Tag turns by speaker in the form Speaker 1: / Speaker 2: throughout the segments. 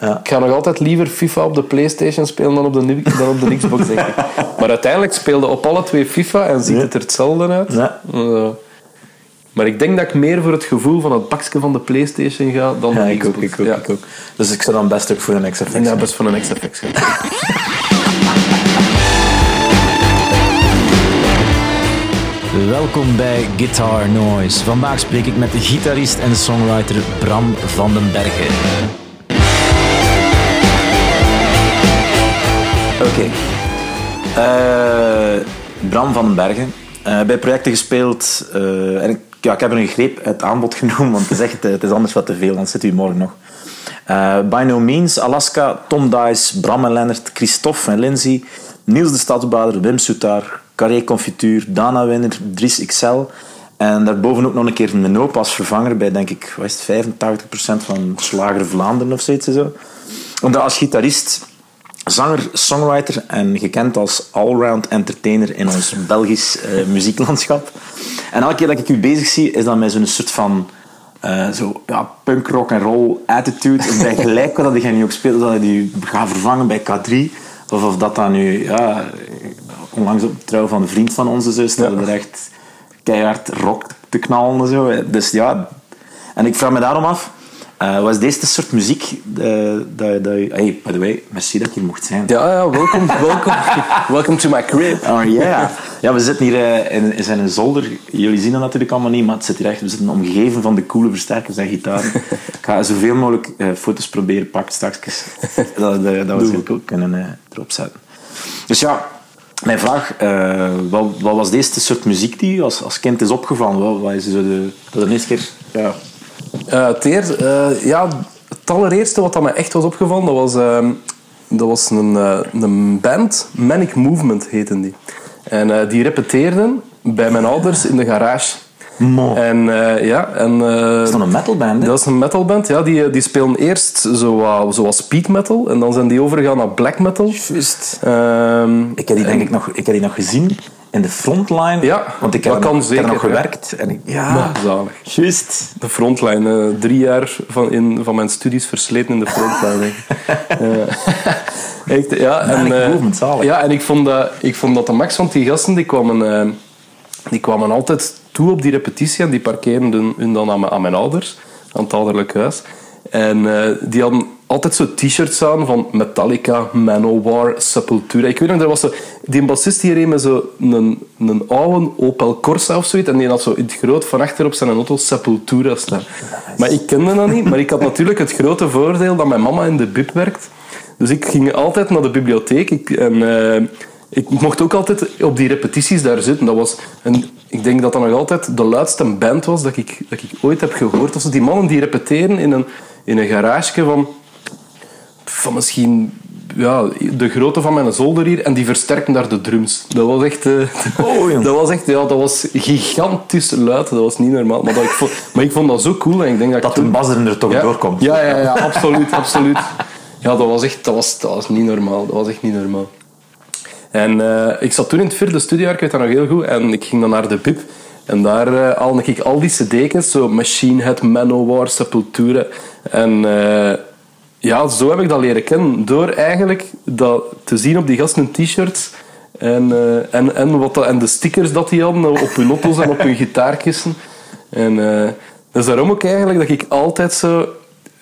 Speaker 1: Ja.
Speaker 2: Ik ga nog altijd liever FIFA op de Playstation spelen dan op de, dan op de Xbox, denk ik. Maar uiteindelijk speelde op alle twee FIFA en ziet
Speaker 1: Ja.
Speaker 2: het er hetzelfde uit.
Speaker 1: Ja.
Speaker 2: Eh, maar ik denk dat ik meer voor het gevoel van het pakje van de Playstation ga dan
Speaker 1: Ja,
Speaker 2: de
Speaker 1: ik ook,
Speaker 2: Xbox.
Speaker 1: ik ook,
Speaker 2: Ja.
Speaker 1: ik ook. Dus ik zou dan best ook voor een XFX.
Speaker 2: Ik heb best van een XFX gaan.
Speaker 3: Welkom bij Guitar Noise. Vandaag spreek ik met de gitarist en songwriter Bram van den Bergen.
Speaker 1: Oké. Eh, Bram van den Bergen. Eh, bij projecten gespeeld. eh, en ik, ja, ik heb een greep uit aanbod genomen, want het is, het is anders wat te veel, dan zit u morgen nog. By No Means, Alaska, Tom Dice, Bram en Lennart, Christophe en Lindsay, Niels de Stadsbader, Wim Soutaar, Carré Confituur, Dana Winner, Dries XL. En daarboven ook nog een keer een Noop als vervanger bij, denk ik, wat het, 85% van Slager Vlaanderen of zoiets. Zo. Omdat als gitarist zanger, songwriter en gekend als allround entertainer in ons Belgisch eh, muzieklandschap. En elke keer dat ik u bezig zie, is dat met zo'n soort van eh, zo, ja, punk rock en roll attitude. En bij gelijk wat jij nu ook speelt, dat je u gaat vervangen bij K3. Of, of dat dan nu, ja, onlangs op trouw van een vriend van ons is, dat er echt keihard rock te knallen en zo. Dus ja, en ik vraag me daarom af, eh, was deze de soort muziek eh, dat, dat je... Hey, by the way, merci dat je hier mocht zijn.
Speaker 2: Ja, ja, welkom, welkom. Welcome to my crib.
Speaker 1: Oh yeah. Ja, we zitten hier eh, in, in zijn zolder. Jullie zien dat natuurlijk allemaal niet, maar het zit hier echt, we zitten omgeven van de coole versterkers en gitaren. Ik ga zoveel mogelijk foto's proberen pakken straks. Dat, dat, we ze ook kunnen erop zetten. Dus ja, mijn vraag, wat, wat was deze de soort muziek die als, als kind is opgevallen? Wat, wat is zo de, de eerste keer... Ja,
Speaker 2: Eh, het, eer- eh, ja, het allereerste wat dat me echt was opgevallen, dat was, ehm, dat was een, eh, een band, Manic Movement heette die. En die repeteerden bij mijn ouders in de garage.
Speaker 1: Mo.
Speaker 2: En ja, en...
Speaker 1: is dat een metalband? hè?
Speaker 2: dat is een metalband, ja. Die, die spelen eerst zo, zoals speed metal en dan zijn die overgegaan naar black metal.
Speaker 1: Juist.
Speaker 2: Ehm,
Speaker 1: Ik heb die denk ik nog, ik heb die nog gezien in de frontline.
Speaker 2: Ja,
Speaker 1: want ik heb,
Speaker 2: dat kan
Speaker 1: nog- heb er nog
Speaker 2: zeker, ja.
Speaker 1: gewerkt. En ik, ja,
Speaker 2: Maar zalig.
Speaker 1: juist.
Speaker 2: De frontline. eh, drie jaar van, in, van mijn studies versleten in de frontline. Eh, echt, ja, en, eh,
Speaker 1: movement, zalig.
Speaker 2: ja, en ik vond, dat, ik vond dat de max, want die gasten die kwamen, die kwamen altijd toe op die repetitie en die parkeerden hun dan aan mijn, aan mijn ouders, aan het ouderlijk huis. En eh, die hadden altijd zo t-shirts aan van Metallica, Manowar, Sepultura. Ik weet nog, er was zo, die bassist hier met een, een oude Opel Corsa of zoiets en die had zo in het groot van achter op zijn auto Sepultura staan. Maar ik kende dat niet, maar ik had natuurlijk het grote voordeel dat mijn mama in de bib werkt. Dus ik ging altijd naar de bibliotheek ik, en eh, ik mocht ook altijd op die repetities daar zitten. Dat was een, ik denk dat dat nog altijd de luidste band was dat ik, dat ik ooit heb gehoord. Ze die mannen die repeteren in een, in een garage van, van misschien ja, de grootte van mijn zolder hier en die versterken daar de drums. Dat was echt, eh,
Speaker 1: Oh,
Speaker 2: dat was echt ja, dat was gigantisch luid. Dat was niet normaal. Maar, dat ik, vond, maar ik vond dat zo cool en ik denk dat,
Speaker 1: Dat
Speaker 2: ik
Speaker 1: de bas er toch
Speaker 2: ja,
Speaker 1: doorkomt.
Speaker 2: Ja, ja, ja, absoluut, absoluut. Ja, dat was echt dat was, dat was niet normaal. Dat was echt niet normaal. En eh, ik zat toen in het vierde studiejaar, ik weet dat nog heel goed, en ik ging dan naar de BIP. En daar haalde ik al die cd's, zo Machine Head, Manowar, Sepultura. En eh, ja, zo heb ik dat leren kennen. Door eigenlijk dat te zien op die gasten t-shirts. En, eh, en, en, wat en de stickers dat die hadden op hun auto's en op hun gitaarkissen. En eh, dat is daarom ook eigenlijk dat ik altijd zo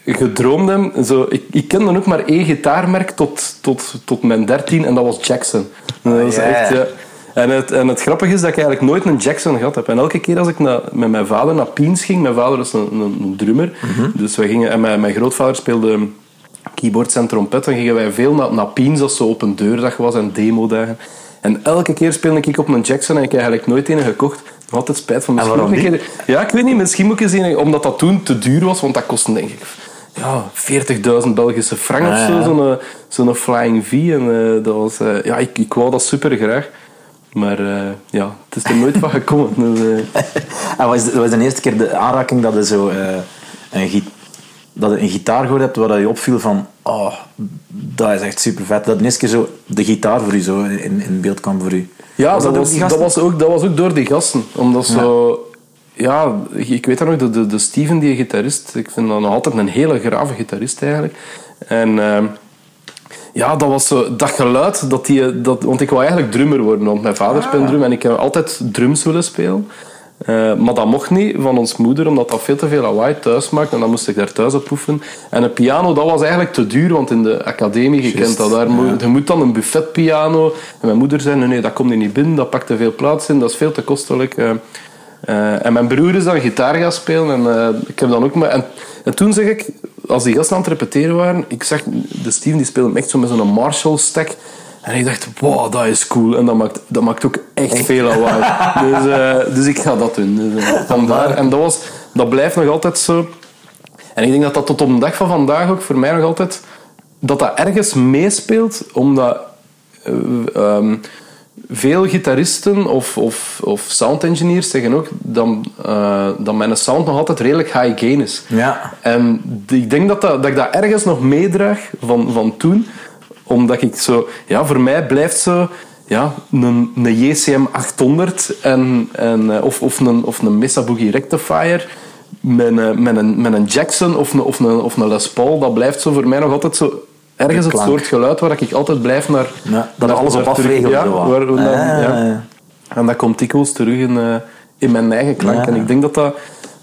Speaker 2: gedroomd heb. Zo, ik, ik ken dan ook maar één gitaarmerk tot, tot, tot mijn dertien en dat was Jackson. En dat is
Speaker 1: ja.
Speaker 2: echt, ja. En het, en het grappige is dat ik eigenlijk nooit een Jackson gehad heb. En elke keer als ik met mijn vader naar Piens ging, mijn vader is een, een, een drummer, dus wij gingen, en mijn, mijn grootvader speelde keyboards en trompet, dan gingen wij veel naar, naar Piens als zo op een deurdag was en demodagen. En elke keer speelde ik op een Jackson en ik heb eigenlijk nooit een gekocht. Altijd spijt van misschien
Speaker 1: waarom niet?
Speaker 2: keer. Ja, ik weet niet, misschien moet ik eens een, omdat dat toen te duur was, want dat kostte denk ik ja, 40.000 Belgische frank of
Speaker 1: Ah,
Speaker 2: zo,
Speaker 1: ja.
Speaker 2: zo'n eh, zo'n Flying V. En eh, dat was, eh, ja, ik, ik wou dat super graag. Maar eh, ja, het is er nooit van gekomen. Dus, eh,
Speaker 1: En wat is, de, eerste keer de aanraking dat je zo eh, een, dat je een gitaar gehoord hebt waar je opviel van oh, dat is echt super vet. Dat de eerste keer zo de gitaar voor u zo in, in beeld kwam voor u.
Speaker 2: Ja,
Speaker 1: Was
Speaker 2: dat, was, dat, was ook, dat was ook door die gasten. Omdat zo... Ja, ik weet dat nog, de, de, de Steven, die gitarist, ik vind dat nog altijd een hele grave gitarist eigenlijk. En ehm, ja, dat was zo, dat geluid, dat die, dat, want ik wou eigenlijk drummer worden, want mijn vader speelt drum en ik heb altijd drums willen spelen. Eh, maar dat mocht niet van ons moeder, omdat dat veel te veel lawaai thuis maakt. En dan moest ik daar thuis op oefenen. En een piano, dat was eigenlijk te duur, want in de academie, je kent dat daar, je moet dan een buffetpiano. En mijn moeder zei, nee, nee, dat komt er niet binnen, dat pakt te veel plaats in, dat is veel te kostelijk. Eh, eh, en mijn broer is dan gitaar gaan spelen. En, eh, ik heb dan ook maar, en, en toen zeg ik, als die gasten aan het repeteren waren, ik zag de Steven die speelde echt zo met zo'n Marshall stack. En ik dacht, wow, dat is cool. En dat maakt, dat maakt ook echt veel lawaai. dus, eh, dus ik ga dat doen. Dus, eh, vandaar. En dat, was, dat blijft nog altijd zo. En ik denk dat dat tot op de dag van vandaag ook voor mij nog altijd... Dat dat ergens meespeelt, omdat... eh, ehm, veel gitaristen of, of, of sound engineers zeggen ook dat, eh, dat mijn sound nog altijd redelijk high gain is.
Speaker 1: Ja.
Speaker 2: En ik denk dat, dat, dat ik dat ergens nog meedraag van, van toen. Omdat ik zo... Ja, voor mij blijft zo... Ja, een, een JCM 800 en, en, eh, of, of, een, of een Mesa Boogie Rectifier met een, met een, met een Jackson of een, of, een, of een Les Paul. Dat blijft zo voor mij nog altijd zo... Ergens het soort geluid waar ik altijd blijf naar...
Speaker 1: Ja, dat
Speaker 2: naar-
Speaker 1: alles op
Speaker 2: Ja,
Speaker 1: wat.
Speaker 2: waar, dan-
Speaker 1: Ah,
Speaker 2: ja. En dat komt dikwijls terug in, eh, in mijn eigen klank. En ik denk dat dat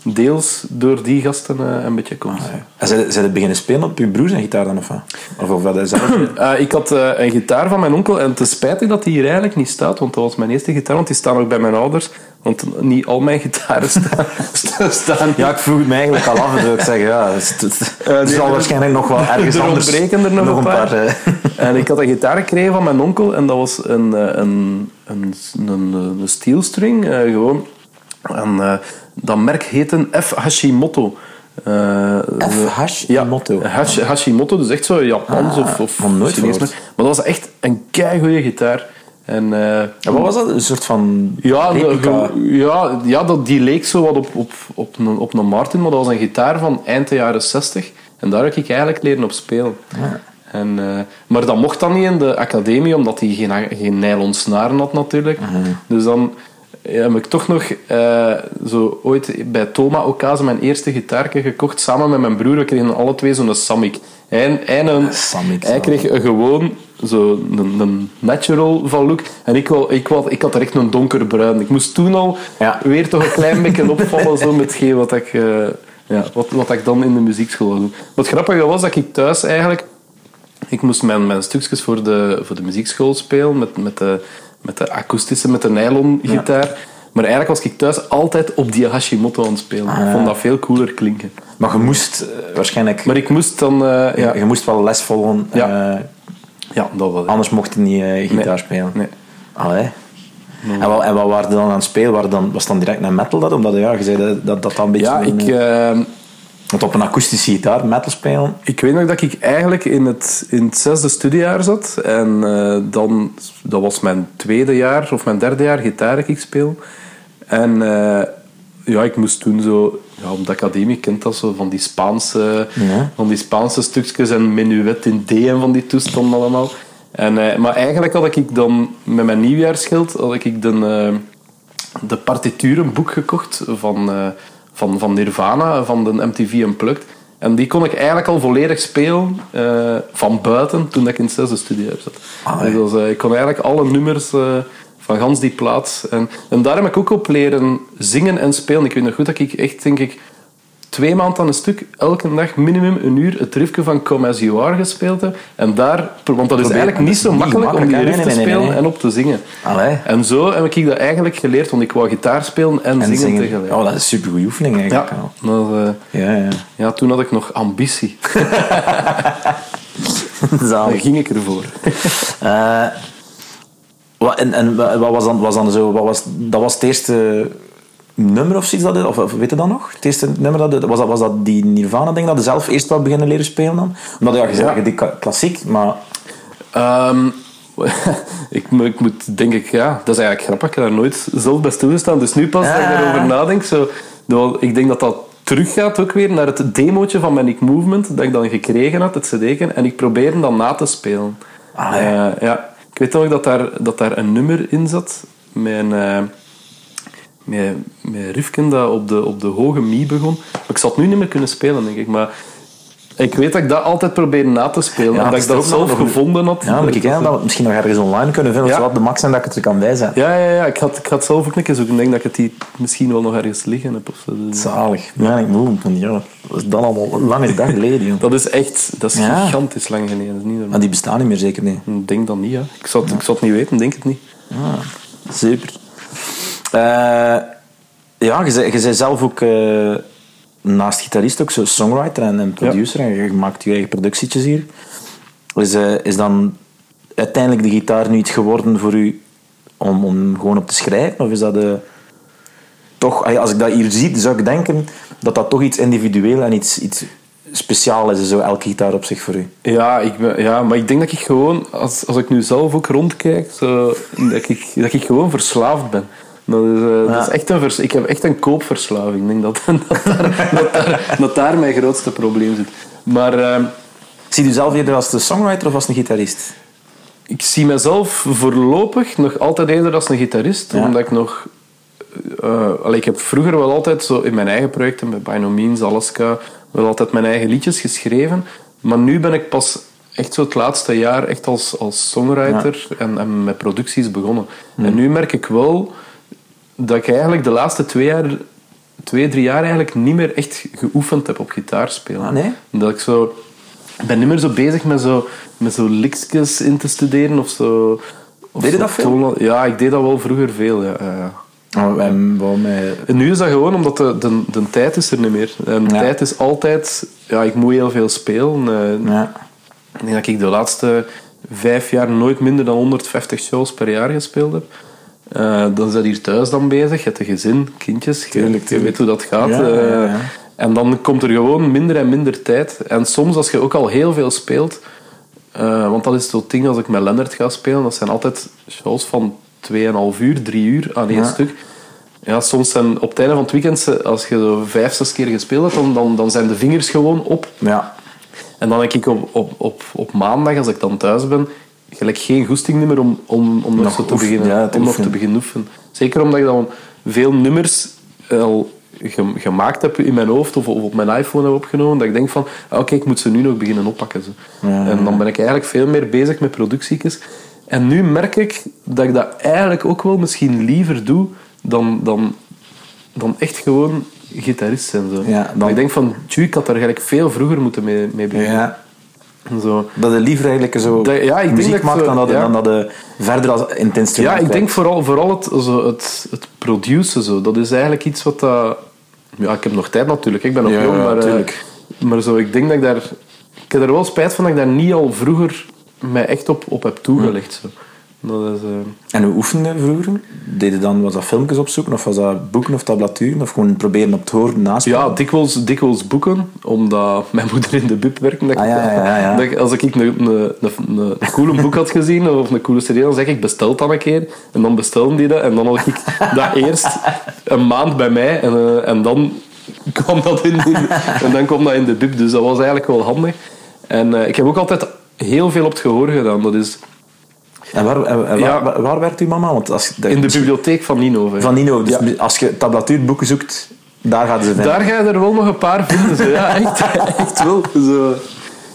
Speaker 2: deels door die gasten eh, een beetje komt.
Speaker 1: En zijn zijn het beginnen spelen op je broer zijn gitaar dan of? Of, of wat is?
Speaker 2: Eh, ik had een gitaar van mijn onkel en het is spijtig dat die hier eigenlijk niet staat, want dat was mijn eerste gitaar, want die staan ook bij mijn ouders. Want niet al mijn gitaren staan. sta- staan
Speaker 1: Ja, ik vroeg het me eigenlijk al af en zou ik zeggen, ja, het, het,
Speaker 2: die-
Speaker 1: zal waarschijnlijk nog wel ergens
Speaker 2: er
Speaker 1: anders
Speaker 2: ontbreken er nog, een paar.
Speaker 1: eh.
Speaker 2: En ik had een gitaar gekregen van mijn onkel en dat was een, eh, een, een, een, een steelstring, gewoon. En dat merk heette F. Hashimoto.
Speaker 1: F. Hashimoto?
Speaker 2: Ja, Hash- Hashimoto, dus echt zo Japans
Speaker 1: Ah,
Speaker 2: of, of
Speaker 1: nooit.
Speaker 2: Maar dat was echt een keigoede gitaar. En, eh,
Speaker 1: En wat was dat? Een soort van
Speaker 2: ja, ja, ja dat, die leek zo wat op, op, op, een, op een Martin, maar dat was een gitaar van eind de jaren 60. En daar heb ik eigenlijk leren op spelen. En, eh, maar dat mocht dan niet in de academie, omdat hij geen, geen nylon snaren had natuurlijk. Dus dan ja, heb ik toch nog eh, zo ooit bij Toma Okaze mijn eerste gitaartje gekocht, samen met mijn broer. We kregen alle twee zo'n Samick. Hij, hij, een, hij kreeg een gewoon zo een, een natural van look. En ik, wel, ik, wel, ik had er echt een donkerbruin. Ik moest toen al
Speaker 1: Ja.
Speaker 2: weer toch een klein beetje opvallen zo met hetgeen wat ik, eh, ja, wat, wat ik dan in de muziekschool doen. Wat grappige was dat ik thuis eigenlijk... Ik moest mijn, mijn stukjes voor de, voor de muziekschool spelen met, met, de, met de akoestische, met de nylon gitaar. Maar eigenlijk was ik thuis altijd op die Hashimoto aan het spelen.
Speaker 1: Ah,
Speaker 2: Ik vond dat veel cooler klinken.
Speaker 1: Maar je moest eh, waarschijnlijk...
Speaker 2: Maar ik moest dan... eh, ja,
Speaker 1: je moest wel les volgen.
Speaker 2: Ja.
Speaker 1: eh,
Speaker 2: ja, dat wel.
Speaker 1: anders mocht je niet gitaar spelen.
Speaker 2: Nee.
Speaker 1: Allee. En, wat, en wat waren dan aan het spelen? Waren dan, was het dan direct naar metal dat? Omdat ja, je zei dat dat, dat, dat een beetje...
Speaker 2: Ja, ik...
Speaker 1: eh,
Speaker 2: eh,
Speaker 1: want op een akoestische gitaar metal spelen...
Speaker 2: Ik weet nog dat ik eigenlijk in het, in het zesde studiejaar zat. En dan, dat was mijn tweede jaar of mijn derde jaar gitaar dat ik speel. En eh, ja, ik moest toen zo... Ja, op de academie kent dat zo, van die Spaanse,
Speaker 1: Ja.
Speaker 2: van die Spaanse stukjes en menuet in D en van die toestanden allemaal. En, eh, maar eigenlijk had ik dan met mijn nieuwjaarsschild had ik de, eh, de partiturenboek gekocht van, eh, van, van Nirvana, van de MTV Unplugged. En die kon ik eigenlijk al volledig spelen eh, van buiten toen ik in het zesde studiejaar zat.
Speaker 1: Ah,
Speaker 2: Dus eh, ik kon eigenlijk alle nummers eh, van gans die plaats. En, en daar heb ik ook op leren zingen en spelen. Ik weet nog goed dat ik echt, denk ik, twee maanden aan een stuk, elke dag minimum een uur het riffje van Come As You Are gespeeld heb. En daar, want dat is eigenlijk niet zo makkelijk om die riff te spelen en op te zingen.
Speaker 1: Allee.
Speaker 2: En zo heb ik dat eigenlijk geleerd, want ik wou gitaar spelen en,
Speaker 1: En
Speaker 2: zingen, tegelijk.
Speaker 1: Oh, dat is een supergoeie oefening eigenlijk.
Speaker 2: ja, eh,
Speaker 1: Ja, ja.
Speaker 2: ja, toen had ik nog ambitie.
Speaker 1: Zalig.
Speaker 2: ging ik ervoor.
Speaker 1: Wat, en en wat was dan, was dan zo... Wat was, dat was het eerste nummer of zoiets? Dat, of, weet je dat nog? Het eerste nummer dat... Was dat, was dat die Nirvana, denk ik, dat je zelf eerst wel beginnen leren spelen dan? Omdat ja, je
Speaker 2: Ja.
Speaker 1: die klassiek, maar...
Speaker 2: Ehm, ik, moet- ik moet, denk ik, ja, dat is eigenlijk grappig. Ik heb daar nooit zelf bij stilgestaan. Dus nu pas dat ik
Speaker 1: Ja.
Speaker 2: daarover nadenk, zo, ik denk dat dat teruggaat ook weer naar het demootje van Manic Movement dat ik dan gekregen had, het cd En ik probeerde dan na te spelen.
Speaker 1: Ah,
Speaker 2: Eh, ja. Weet nog dat daar, dat daar een nummer in zat. Met een, eh, met, riffken dat op de, op de hoge mi begon. Maar ik zal het nu niet meer kunnen spelen, denk ik. Maar Ik weet dat ik dat altijd probeer na te spelen.
Speaker 1: Ja,
Speaker 2: omdat
Speaker 1: het
Speaker 2: ik dat zelf
Speaker 1: nog-
Speaker 2: gevonden had.
Speaker 1: Ja, maar ik denk dat we het misschien nog ergens online kunnen vinden.
Speaker 2: Ja.
Speaker 1: Zodat de max en dat ik het er kan wijzen.
Speaker 2: Ja, ja, ja. Ik had, ik had zelf ook een keer zoeken. Ik denk dat ik het die misschien wel nog ergens liggen heb. Of zo. Dus-
Speaker 1: Zalig. Ja, ik moet van ja, dat is dan allemaal lange dag geleden, joh.
Speaker 2: Dat is echt dat is
Speaker 1: Ja.
Speaker 2: gigantisch lang geleden. Dat is niet normaal.
Speaker 1: Maar die bestaan niet meer, zeker niet.
Speaker 2: Ik denk dat niet, ja. Ik zou, het- ik zou het niet weten, denk het niet.
Speaker 1: Super. Eh, ja, je bent zelf ook eh, naast gitarist ook zo songwriter en, en producer. En je maakt je eigen productietjes hier. Is, eh, is dan uiteindelijk de gitaar nu iets geworden voor u om, om gewoon op te schrijven? Of is dat de, toch, ah als ik dat hier zie, zou ik denken dat dat toch iets individueel en iets, iets speciaals is, zo elke gitaar op zich voor u.
Speaker 2: Ja, ik ben, ja, maar ik denk dat ik gewoon, als, als ik nu zelf ook rondkijk, zo, dat, ik, dat ik gewoon verslaafd ben. Dat is, eh, dat is echt een vers, ik heb echt een koopverslaving. Ik denk dat, dat, daar, dat, daar, dat daar mijn grootste probleem zit. Maar eh,
Speaker 1: Zie je zelf eerder als de songwriter of als een gitarist?
Speaker 2: ik zie mezelf voorlopig nog altijd eerder als een gitarist.
Speaker 1: Ja.
Speaker 2: Omdat ik nog... eh, allee, ik heb vroeger wel altijd zo in mijn eigen projecten, bij By No Means, Alaska, wel altijd mijn eigen liedjes geschreven. Maar nu ben ik pas echt zo het laatste jaar echt als, als songwriter en, en met producties begonnen. En nu merk ik wel dat ik eigenlijk de laatste twee jaar, twee, drie jaar eigenlijk niet meer echt geoefend heb op gitaarspelen.
Speaker 1: Ah, nee?
Speaker 2: Dat ik zo... Ik ben niet meer zo bezig met zo, met zo liksjes in te studeren of zo. Of
Speaker 1: Deed je dat veel?
Speaker 2: Ja, ik deed dat wel vroeger veel. Ja. ja.
Speaker 1: Oh, en waarom,
Speaker 2: En nu is dat gewoon omdat de, de, de tijd is er niet meer. En de
Speaker 1: Ja.
Speaker 2: tijd is altijd... Ja, ik moet heel veel spelen. Eh,
Speaker 1: ja.
Speaker 2: Ik denk dat ik de laatste vijf jaar nooit minder dan 150 shows per jaar gespeeld heb. Eh, dan zit hier thuis dan bezig. Je hebt een gezin, kindjes. Je-
Speaker 1: Tuurlijk,
Speaker 2: je,
Speaker 1: tuurlijk.
Speaker 2: weet hoe dat gaat.
Speaker 1: Ja, ja, ja, ja.
Speaker 2: Eh, en dan komt er gewoon minder en minder tijd. En soms als je ook al heel veel speelt... eh, want dat is zo'n ding als ik met Lennart ga spelen. Dat zijn altijd shows van 2,5 uur, 3 uur aan één stuk. Ja, soms zijn op het einde van het weekend, als je zo vijf, zes keer gespeeld hebt, dan, dan, dan zijn de vingers gewoon op.
Speaker 1: ja.
Speaker 2: En dan heb ik op, op, op, op maandag, als ik dan thuis ben, gelijk geen goesting meer om, om, om nog,
Speaker 1: Nog
Speaker 2: te,
Speaker 1: oefen-
Speaker 2: beginnen,
Speaker 1: ja, te
Speaker 2: om nog te beginnen oefenen. Zeker omdat ik dan veel nummers al ge- gemaakt heb in mijn hoofd of, of op mijn iPhone heb opgenomen, dat ik denk van, ah, oké, ik moet ze nu nog beginnen oppakken. Zo.
Speaker 1: Ja,
Speaker 2: En dan ben ik eigenlijk veel meer bezig met productiekjes. En nu merk ik dat ik dat eigenlijk ook wel misschien liever doe dan, dan, dan echt gewoon gitarist zijn. Zo.
Speaker 1: Ja, dan-
Speaker 2: Maar ik denk van, tjoe, ik had daar eigenlijk veel vroeger moeten mee, mee beginnen.
Speaker 1: ja.
Speaker 2: Zo.
Speaker 1: Dat je liever eigenlijk zo
Speaker 2: Dat- ja, ik denk
Speaker 1: muziek
Speaker 2: ik
Speaker 1: maakt dan dat,
Speaker 2: ja.
Speaker 1: dan dat je verder als in het instrument
Speaker 2: Ja, ik denk vooral, vooral het, zo, het, het produceren. Zo. Dat is eigenlijk iets wat... Dat, ja, ik heb nog tijd natuurlijk. Ik ben nog
Speaker 1: Ja,
Speaker 2: jong. Maar, eh, maar zo, ik denk dat ik daar... Ik heb er wel spijt van dat ik daar niet al vroeger mij echt op, op heb toegelegd. Zo. Dat is, eh,
Speaker 1: En hoe oefende vroeger? Deed je dan, was dat filmpjes opzoeken, of was dat boeken of tablaturen, of gewoon proberen op het horen naspelen?
Speaker 2: Ja, dikwijls, dikwijls boeken, omdat mijn moeder in de bib werkte. Dat
Speaker 1: Ah, ja, ja, ja, ja.
Speaker 2: dat als ik een, een, een, een, coole boek had gezien of een coole serie, dan zeg ik bestel dan een keer. En dan bestelden die dat. En dan had ik dat eerst een maand bij mij. En, eh, en dan kwam dat in, in- en dan kwam dat in de bib. Dus dat was eigenlijk wel handig. En eh, ik heb ook altijd heel veel op het gehoor gedaan. Dat is
Speaker 1: En waar, en waar,
Speaker 2: Ja.
Speaker 1: waar, waar werkt uw mama? Want als, dat-
Speaker 2: in de bibliotheek van Nino.
Speaker 1: Van Nino. Dus
Speaker 2: Ja.
Speaker 1: als je tablatuurboeken zoekt, daar gaan ze vinden.
Speaker 2: Daar ga je er wel nog een paar vinden. Zo. Ja, echt, echt wel. Zo.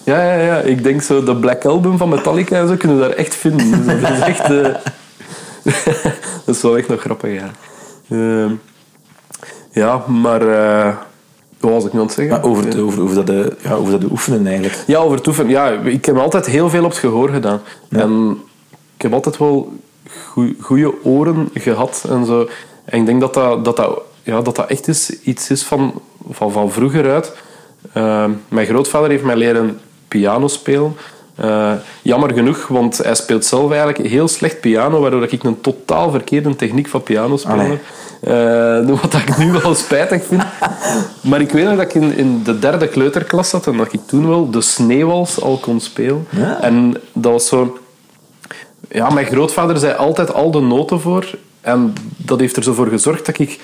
Speaker 2: Ja, ja, ja. Ik denk zo de Black Album van Metallica en zo kunnen we daar echt vinden. Dus dat is echt... eh, dat is wel echt nog grappig, ja. Ehm, ja, maar... eh, wat was ik nu aan het zeggen?
Speaker 1: Maar over, het- over, over, dat de, ja, over dat de oefenen eigenlijk.
Speaker 2: Ja, over het oefenen. Ja, ik heb altijd heel veel op het gehoor gedaan. En heb altijd wel goede oren gehad en zo. En ik denk dat dat, dat, dat, ja, dat, dat echt is, iets is van, van, van vroeger uit. Eh, mijn grootvader heeft mij leren piano spelen. Eh, jammer genoeg, want hij speelt zelf eigenlijk heel slecht piano, waardoor ik een totaal verkeerde techniek van piano heb. Eh, wat ik nu wel spijtig vind. Maar ik weet nog dat ik in, in de derde kleuterklas zat en dat ik toen wel de sneeuwwals al kon spelen.
Speaker 1: Ja.
Speaker 2: En dat was zo... Ja, mijn grootvader zei altijd al de noten voor. En dat heeft er zo voor gezorgd dat ik,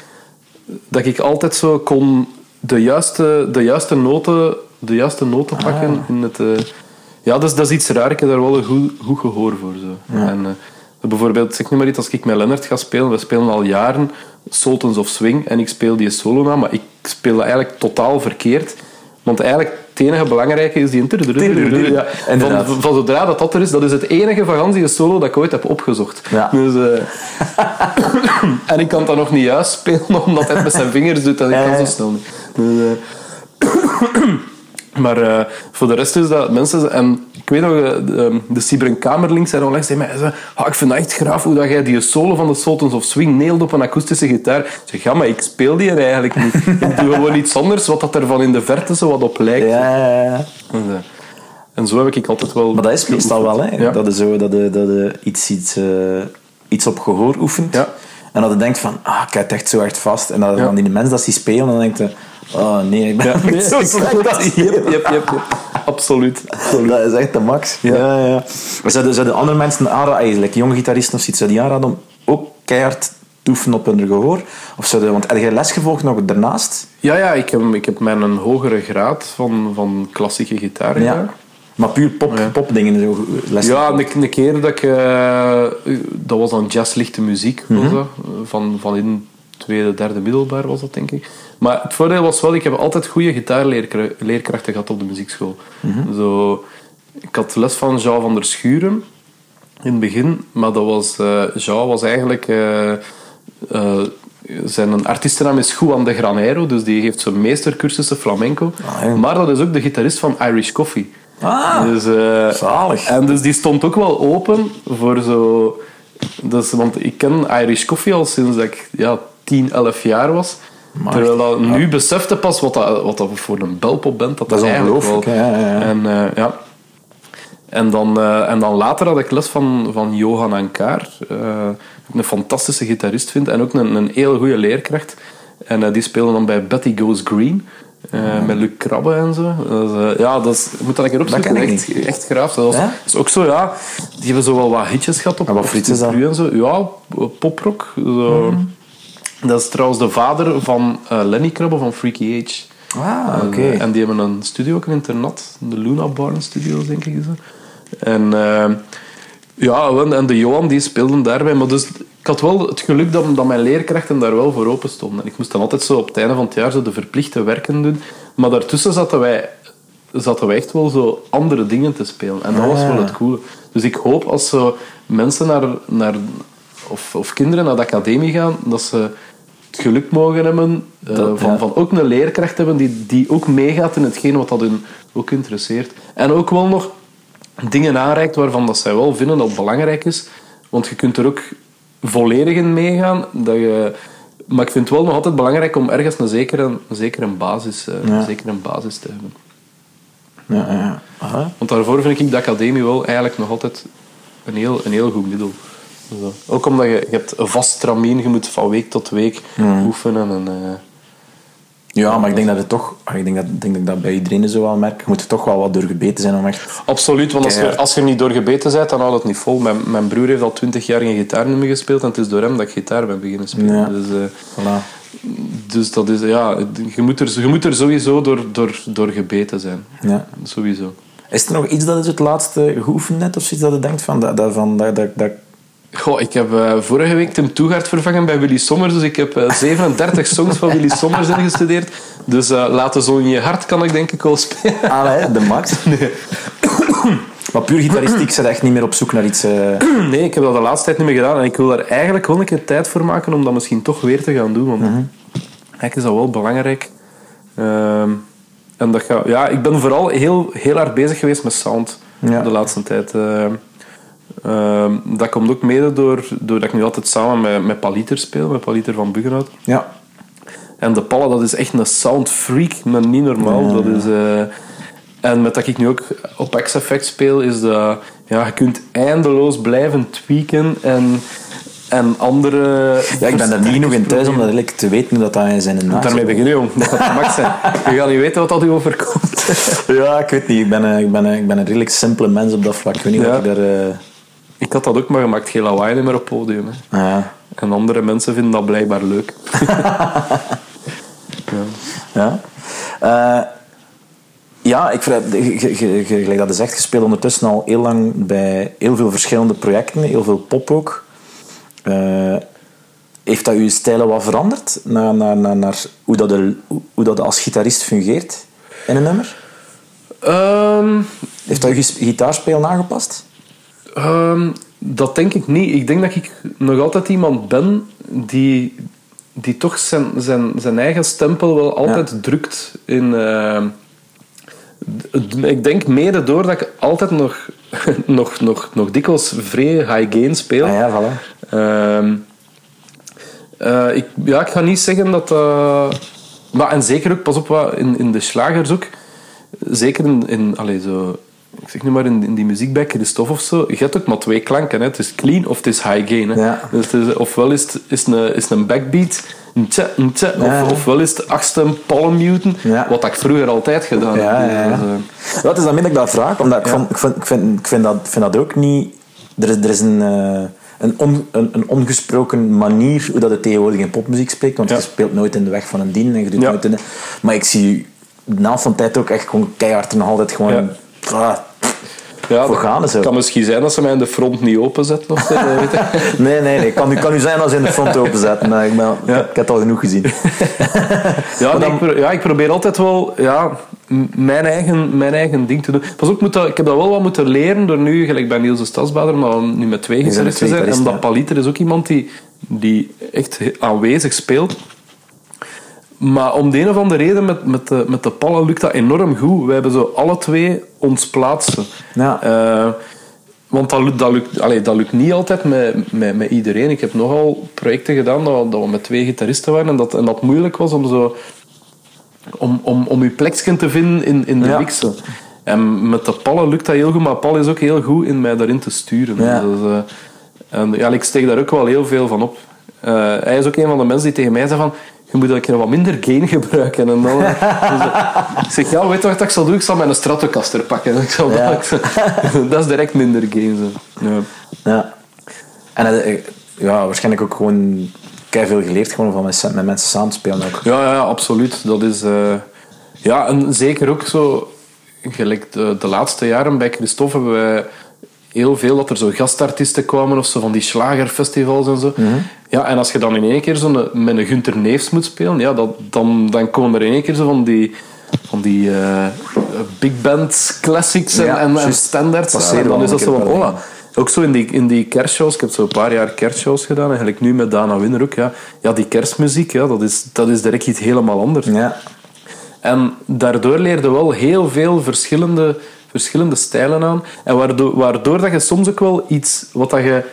Speaker 2: dat ik altijd zo kon de juiste, de juiste, noten, de juiste noten pakken. In het, eh, ja, dat is, dat is iets raar. Ik heb daar wel een goed, goed gehoor voor. Zo. En, eh, bijvoorbeeld, zeg nu maar iets, als ik met Lennart ga spelen, we spelen al jaren Sultans of Swing en ik speel die solo na, maar ik speel dat eigenlijk totaal verkeerd. Want eigenlijk het enige belangrijke is die... Ja,
Speaker 1: Inderdaad.
Speaker 2: van, van zodra dat dat er is, dat is het enige vakantie solo dat ik ooit heb opgezocht.
Speaker 1: Ja.
Speaker 2: Dus, eh, en ik kan dat nog niet juist spelen, omdat hij het met zijn vingers doet en ik kan zo snel niet. Dus, eh, maar eh, voor de rest is dat mensen... En ik weet nog, eh, de, de Sibren Kamerlink zei onlangs tegen mij, zei, "Ah, ik vind het echt graaf hoe dat jij die solo van de Sultans of Swing neelt op een akoestische gitaar. Ik zeg, ja, maar ik speel die er eigenlijk niet. Ik doe gewoon iets anders, wat dat er van in de verte zo wat op lijkt.
Speaker 1: Ja, ja, ja.
Speaker 2: En, eh, en zo heb ik altijd wel...
Speaker 1: Maar dat is meestal wel, hè.
Speaker 2: Ja.
Speaker 1: Dat je zo, dat je, dat je iets, iets, eh, iets op gehoor oefent.
Speaker 2: Ja.
Speaker 1: En dat je denkt van, ah, ik heb het echt zo echt vast. En dat dan die mensen dat die spelen, dan denkt je, oh nee, ik ben
Speaker 2: Ja,
Speaker 1: zo slecht.
Speaker 2: Absoluut. absoluut.
Speaker 1: Dat is echt de max. Ja. Ja, ja. Zouden, zouden andere mensen aanraden, eigenlijk jonge gitaristen of zoiets, zou die aanraden om ook keihard te oefenen op hun gehoor? Of zouden, want heb je les gevolgd nog daarnaast?
Speaker 2: Ja, ja ik, heb, ik heb mijn een hogere graad van, van klassieke gitaar gedaan.
Speaker 1: Maar puur pop,
Speaker 2: Ja.
Speaker 1: popdingen zo les
Speaker 2: Ja, een, keer dat ik... eh, dat was dan jazzlichte muziek. Was
Speaker 1: Mhm.
Speaker 2: dat, van, van in tweede, derde middelbaar was dat, denk ik. Maar het voordeel was wel, ik heb altijd goede gitaarleerkrachten gehad op de muziekschool.
Speaker 1: Mhm.
Speaker 2: Zo, ik had les van Jean van der Schuren in het begin. Maar dat was... Jean was eigenlijk... eh, eh, zijn artiestennaam is Juan de Granero, dus die heeft zo'n meestercursussen flamenco.
Speaker 1: Ah, ja.
Speaker 2: Maar dat is ook de gitarist van Irish Coffee.
Speaker 1: Ah,
Speaker 2: Dus,
Speaker 1: zalig.
Speaker 2: en dus die stond ook wel open voor zo... Dus, want ik ken Irish Coffee al sinds dat ik ja, 10, 11 jaar was.
Speaker 1: Maar-
Speaker 2: Terwijl dat, nu besefte pas wat dat, wat dat voor een belpop bent. Dat,
Speaker 1: Dat is
Speaker 2: eigenlijk
Speaker 1: ongelooflijk,
Speaker 2: wel-
Speaker 1: hè, ja, ja, ja.
Speaker 2: En, eh, ja. En, dan, eh, en dan later had ik les van, van Johan Ankaar. eh, ik een fantastische gitarist vind. En ook een, een heel goede leerkracht. En eh, die speelde dan bij Betty Goes Green. eh, Met Luc Krabbe en zo. Dat eh, ja, dat is, moet dat een keer opzoeken.
Speaker 1: ken ik
Speaker 2: echt, echt graaf. Dat, was, dat is ook zo, ja. Die hebben zo wel wat hitjes gehad op
Speaker 1: En wat friet is dat?
Speaker 2: En zo. Ja, poprock. Zo. Dat is trouwens de vader van eh, Lenny Krabbe van Freaky Age.
Speaker 1: Ah,
Speaker 2: En,
Speaker 1: oké.
Speaker 2: eh, En die hebben een studio, ook een internat. De Luna Barn Studios, denk ik. Is dat. En eh, ja, en- de Johan die speelden daarbij. Maar dus, ik had wel het geluk dat, dat mijn leerkrachten daar wel voor open stonden. En ik moest dan altijd zo op het einde van het jaar zo de verplichte werken doen. Maar daartussen zaten wij, zaten wij echt wel zo andere dingen te spelen. En dat was wel het coole. Dus ik hoop als zo mensen naar, naar, of, of kinderen naar de academie gaan, dat ze het geluk mogen hebben eh, van,
Speaker 1: ja.
Speaker 2: van ook een leerkracht hebben die, die ook meegaat in hetgeen wat dat hun ook interesseert. En ook wel nog dingen aanreikt waarvan dat zij wel vinden dat het belangrijk is. Want je kunt er ook volledig in meegaan. Dat je, maar ik vind het wel nog altijd belangrijk om ergens een zekere, een zekere, basis, eh,
Speaker 1: Ja.
Speaker 2: een zekere basis te hebben.
Speaker 1: Ja, ja. Aha.
Speaker 2: Want daarvoor vind ik de academie wel eigenlijk nog altijd een heel, een heel goed middel. Zo. Ook omdat je, je hebt een vast tramien, je moet van week tot week oefenen. En, eh,
Speaker 1: Ja, maar ik denk dat het toch... ah, Ik denk dat, denk dat ik dat bij iedereen zo wel merk. Je moet er toch wel wat doorgebeten zijn om echt...
Speaker 2: Absoluut, want als je, als je niet doorgebeten bent, dan houdt het niet vol. Mijn, mijn broer heeft al twintig jaar geen gitaar niet meer gespeeld en het is door hem dat ik gitaar ben beginnen spelen.
Speaker 1: Ja.
Speaker 2: Dus, eh,
Speaker 1: Voilà.
Speaker 2: dus dat is, ja, je moet er, je moet er sowieso door, door, door gebeten zijn.
Speaker 1: Ja.
Speaker 2: Sowieso.
Speaker 1: Is er nog iets dat je het laatste geoefend hebt of zoiets dat je denkt van... Dat, dat, van dat, dat, dat,
Speaker 2: Goh, ik heb eh, vorige week Tim Toegaard vervangen bij Willy Sommers, dus ik heb eh, 37 songs van Willy Sommers ingestudeerd. Dus eh laten zo in je hart kan ik denk ik wel spelen.
Speaker 1: ah, de max. Maar puur gitaristiek, ze echt niet meer op zoek naar iets... eh,
Speaker 2: Nee, ik heb dat de laatste tijd niet meer gedaan en ik wil daar eigenlijk wel een keer tijd voor maken om dat misschien toch weer te gaan doen, want eigenlijk is dat wel belangrijk. Ehm, en dat ga, ja, ik ben vooral heel, heel hard bezig geweest met sound
Speaker 1: Ja.
Speaker 2: de laatste tijd. Ehm, dat komt ook mede door, doordat ik nu altijd samen met, met Paliter speel, met Paliter van Buggenhout.
Speaker 1: ja.
Speaker 2: En de Palle, dat is echt een sound freak, maar niet normaal. Dat is, eh, en met dat ik nu ook op X-Effect speel, is dat ja, je kunt eindeloos blijven tweaken en, en andere...
Speaker 1: ja, ik ben er niet genoeg in thuis om dat te weten dat dat in zijn naast
Speaker 2: Daarmee beginnen, jong. Dat gaat max zijn. Je gaat niet weten wat dat u overkomt.
Speaker 1: Ja, ik weet niet. Ik ben, een- ik, ben, een- ik ben een redelijk simpele mens op dat vlak. Ik weet niet
Speaker 2: Ja.
Speaker 1: wat ik daar... eh,
Speaker 2: Ik had dat ook, maar je maakt geen lawaai niet meer op podium. Hè.
Speaker 1: ja.
Speaker 2: En andere mensen vinden dat blijkbaar leuk.
Speaker 1: Ja. Eh, ja, ik gelijk dat je zegt, je speelt ondertussen al heel lang bij heel veel verschillende projecten, heel veel pop ook. Eh, heeft dat je stijlen wat veranderd naar, naar, naar, naar hoe, dat de, hoe dat als gitarist fungeert in een nummer?
Speaker 2: Ehm,
Speaker 1: Heeft hij je gitaarspelen aangepast?
Speaker 2: Ehm, dat denk ik niet. Ik denk dat ik nog altijd iemand ben die, die toch zijn, zijn, zijn eigen stempel wel altijd drukt in. ehm, ik denk mede door dat ik altijd nog, nog, nog, nog dikwijls vrij high gain speel.
Speaker 1: Ah ja, voilà.
Speaker 2: Ehm, eh, ik, ja, ik ga niet zeggen dat... eh, maar, en zeker ook, pas op, wat, in, in de slagers ook. Zeker in... in allee, zo, ik zeg nu maar in, in die muziek bij Christophe of zo. Je hebt ook maar twee klanken. Hè. Het is clean of het is high gain. Hè.
Speaker 1: Ja.
Speaker 2: Dus het is, ofwel is het, is een, is het een backbeat... Een tja, een
Speaker 1: Ja.
Speaker 2: of, ofwel is het achtste palmmuten.
Speaker 1: Ja.
Speaker 2: Wat ik vroeger altijd gedaan heb. Dus, eh,
Speaker 1: Dat is dan dat ik dat vraag, omdat ik, ik, vind, ik, vind, ik vind, dat, vind dat ook niet... Er is, er is een, eh, een, on, een, een ongesproken manier hoe dat het tegenwoordig in popmuziek spreekt, want
Speaker 2: Ja.
Speaker 1: je speelt nooit in de weg van een dien en je doet
Speaker 2: Ja.
Speaker 1: nooit in de... Maar ik zie de naam van tijd ook echt gewoon keihard en nog altijd gewoon...
Speaker 2: Ja.
Speaker 1: Ah,
Speaker 2: ja,
Speaker 1: Voor
Speaker 2: dat
Speaker 1: gaan zo.
Speaker 2: kan misschien zijn dat ze mij in de front niet openzetten. Of zo, dat
Speaker 1: nee, nee, nee. Kan, kan u zijn als ze in de front openzetten. maar Ik, ben, ik, heb, ik heb het al genoeg gezien.
Speaker 2: Ja, nee, ik, pro- ja, ik probeer altijd wel ja, mijn, eigen, mijn eigen ding te doen. Pas op, ik moet dat, ik heb dat wel wat moeten leren door nu, gelijk bij Niels de Stadsbader, maar nu met twee gitaristen zijn. En dat Paliter is ook iemand die, die echt aanwezig speelt. Maar om de een of andere reden, met, met, de, met de pallen lukt dat enorm goed. We hebben zo alle twee ons plaatsen.
Speaker 1: Ja.
Speaker 2: Eh, want dat lukt, dat, lukt, allee, dat lukt niet altijd met, met, met iedereen. Ik heb nogal projecten gedaan dat, we- dat we met twee gitaristen waren en dat, en dat moeilijk was om zo om, om, om je plekje te vinden in, in de
Speaker 1: Ja.
Speaker 2: mixen. En met de Palle lukt dat heel goed, maar Paul is ook heel goed in mij daarin te sturen.
Speaker 1: Ja.
Speaker 2: Dus, eh, en ja, ik steek daar ook wel heel veel van op. Eh, hij is ook een van de mensen die tegen mij zei van je moet een keer wat minder gain gebruiken. En dan, dus, ik zeg, ja, weet je wat ik zal doen? Ik zal mijn Stratocaster pakken. Ik zal
Speaker 1: Ja.
Speaker 2: dat is direct minder gain. Zo. Ja.
Speaker 1: Ja. En eh, ja, waarschijnlijk ook gewoon veel geleerd gewoon van met, met mensen samen te spelen ook.
Speaker 2: Ja, ja, absoluut. Dat is... eh, ja, en zeker ook zo... Gelijk de, de laatste jaren bij Christophe hebben wij heel veel dat er zo gastartiesten kwamen of zo van die slagerfestivals en zo. Ja, en als je dan in één keer zo met een Gunter Neefs moet spelen, ja, dat, dan, dan komen er in één keer zo van die, van die eh, big band classics en,
Speaker 1: Ja,
Speaker 2: en.
Speaker 1: Passeren
Speaker 2: en dan is dat zo van, oh, ook zo in die, in die kerstshows. Ik heb zo een paar jaar kerstshows gedaan. En gelijk nu met Dana Winner ook. Ja, ja die kerstmuziek, ja, dat, is, dat is direct iets helemaal anders.
Speaker 1: Ja.
Speaker 2: En daardoor leerde wel heel veel verschillende, verschillende stijlen aan. En waardoor, waardoor dat je soms ook wel iets wat dat je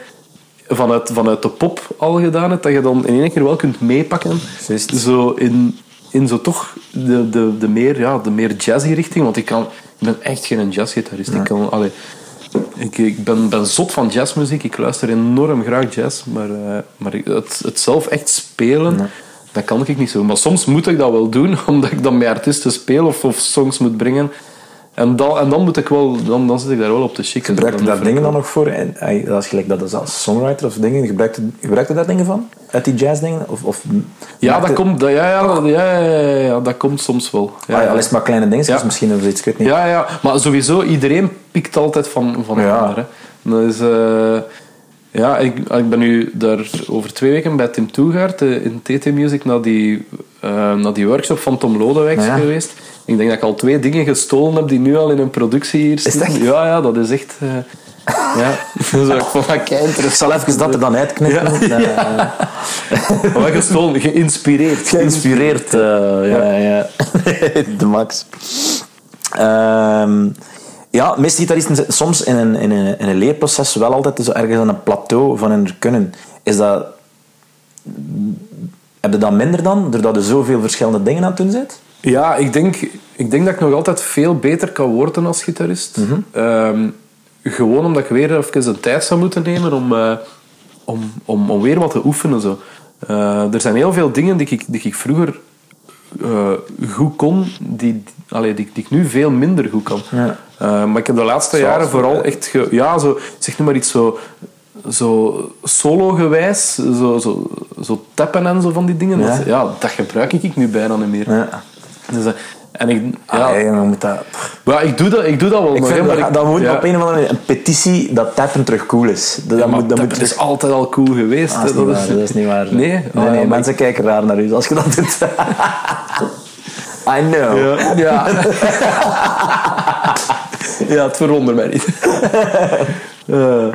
Speaker 2: vanuit, vanuit de pop al gedaan hebt, dat je dan in één keer wel kunt meepakken. Zo in, in zo toch de, de, de, meer, ja, de meer jazzy richting. Want ik, kan, ik ben echt geen jazzgitarist. Ik, kan, allee, ik, ik ben, ben zot van jazzmuziek. Ik luister enorm graag jazz. Maar, eh, maar het, het zelf echt spelen, dat kan ik niet zo. Maar soms moet ik dat wel doen, omdat ik dan met artiesten speel of, of songs moet brengen. En dan, en dan moet ik wel, dan, dan zit ik daar wel op te chicken.
Speaker 1: Gebruik je
Speaker 2: Dan
Speaker 1: daar dingen dan nog voor? En, eh, als je gelijk dat is als songwriter of dingen, gebruik je, gebruik je daar dingen van? Uit die jazzdingen? Of, of
Speaker 2: Ja, dat
Speaker 1: het-
Speaker 2: komt, dat, ja, ja, dat- ja, ja, ja, dat komt soms wel. Ja,
Speaker 1: Ah, ja, al is het maar kleine dingetjes,
Speaker 2: Ja.
Speaker 1: misschien of iets, ik weet niet.
Speaker 2: Ja, ja, maar sowieso, iedereen pikt altijd van, van een
Speaker 1: Ja.
Speaker 2: ander. Hè. Dat is, eh, ja, ik, ik ben nu daar over twee weken bij Tim Toegaard eh, in TT Music naar die, naar die workshop van Tom Lodewijks
Speaker 1: Ja.
Speaker 2: geweest. Ik denk dat ik al twee dingen gestolen heb die nu al in een productie hier zitten.
Speaker 1: echt?
Speaker 2: Ja, ja, dat is echt... eh, ja, dus ik dat
Speaker 1: zal even dat er dan uitknippen.
Speaker 2: Ja. Gestolen, geïnspireerd.
Speaker 1: Geïnspireerd, eh, ja, ja. De max. Ehm, ja, meeste zitten soms in een, in, een, in een leerproces wel altijd zo ergens aan een plateau van hun kunnen. Is dat... Heb je dat minder dan, doordat je zoveel verschillende dingen aan het doen bent?
Speaker 2: Ja, ik denk, ik denk dat ik nog altijd veel beter kan worden als gitarist. Ehm, gewoon omdat ik weer even de tijd zou moeten nemen om, eh, om, om, om weer wat te oefenen. Zo. Eh, er zijn heel veel dingen die ik, die ik vroeger eh, goed kon, die, allee, die, die ik nu veel minder goed kan.
Speaker 1: Ja.
Speaker 2: Eh, maar ik heb de laatste
Speaker 1: Zoals,
Speaker 2: jaren vooral echt... Ge, ja, zo, zeg nu maar iets zo... Zo solo-gewijs, zo, zo, zo tappen en zo van die dingen.
Speaker 1: Ja.
Speaker 2: Dat, ja, dat gebruik ik nu bijna niet meer.
Speaker 1: Ja.
Speaker 2: Dus, eh, en ik, ja,
Speaker 1: Ja. Ah, jongen, moet dat...
Speaker 2: maar ik, doe dat, ik doe dat wel
Speaker 1: Ik
Speaker 2: nog.
Speaker 1: vind
Speaker 2: hè,
Speaker 1: dat,
Speaker 2: maar ik-
Speaker 1: dat moet
Speaker 2: ja.
Speaker 1: op een of andere manier een petitie dat tappen terug cool is. Dat, dat
Speaker 2: Ja, maar
Speaker 1: moet, dat
Speaker 2: dat is altijd al cool geweest.
Speaker 1: Ah, dat, is niet waar, dat is niet waar.
Speaker 2: Nee?
Speaker 1: nee,
Speaker 2: Ah,
Speaker 1: nee
Speaker 2: maar
Speaker 1: mensen kijken raar naar u als je dat doet. I know.
Speaker 2: Ja. Ja, ja het verwondert mij niet. Eh,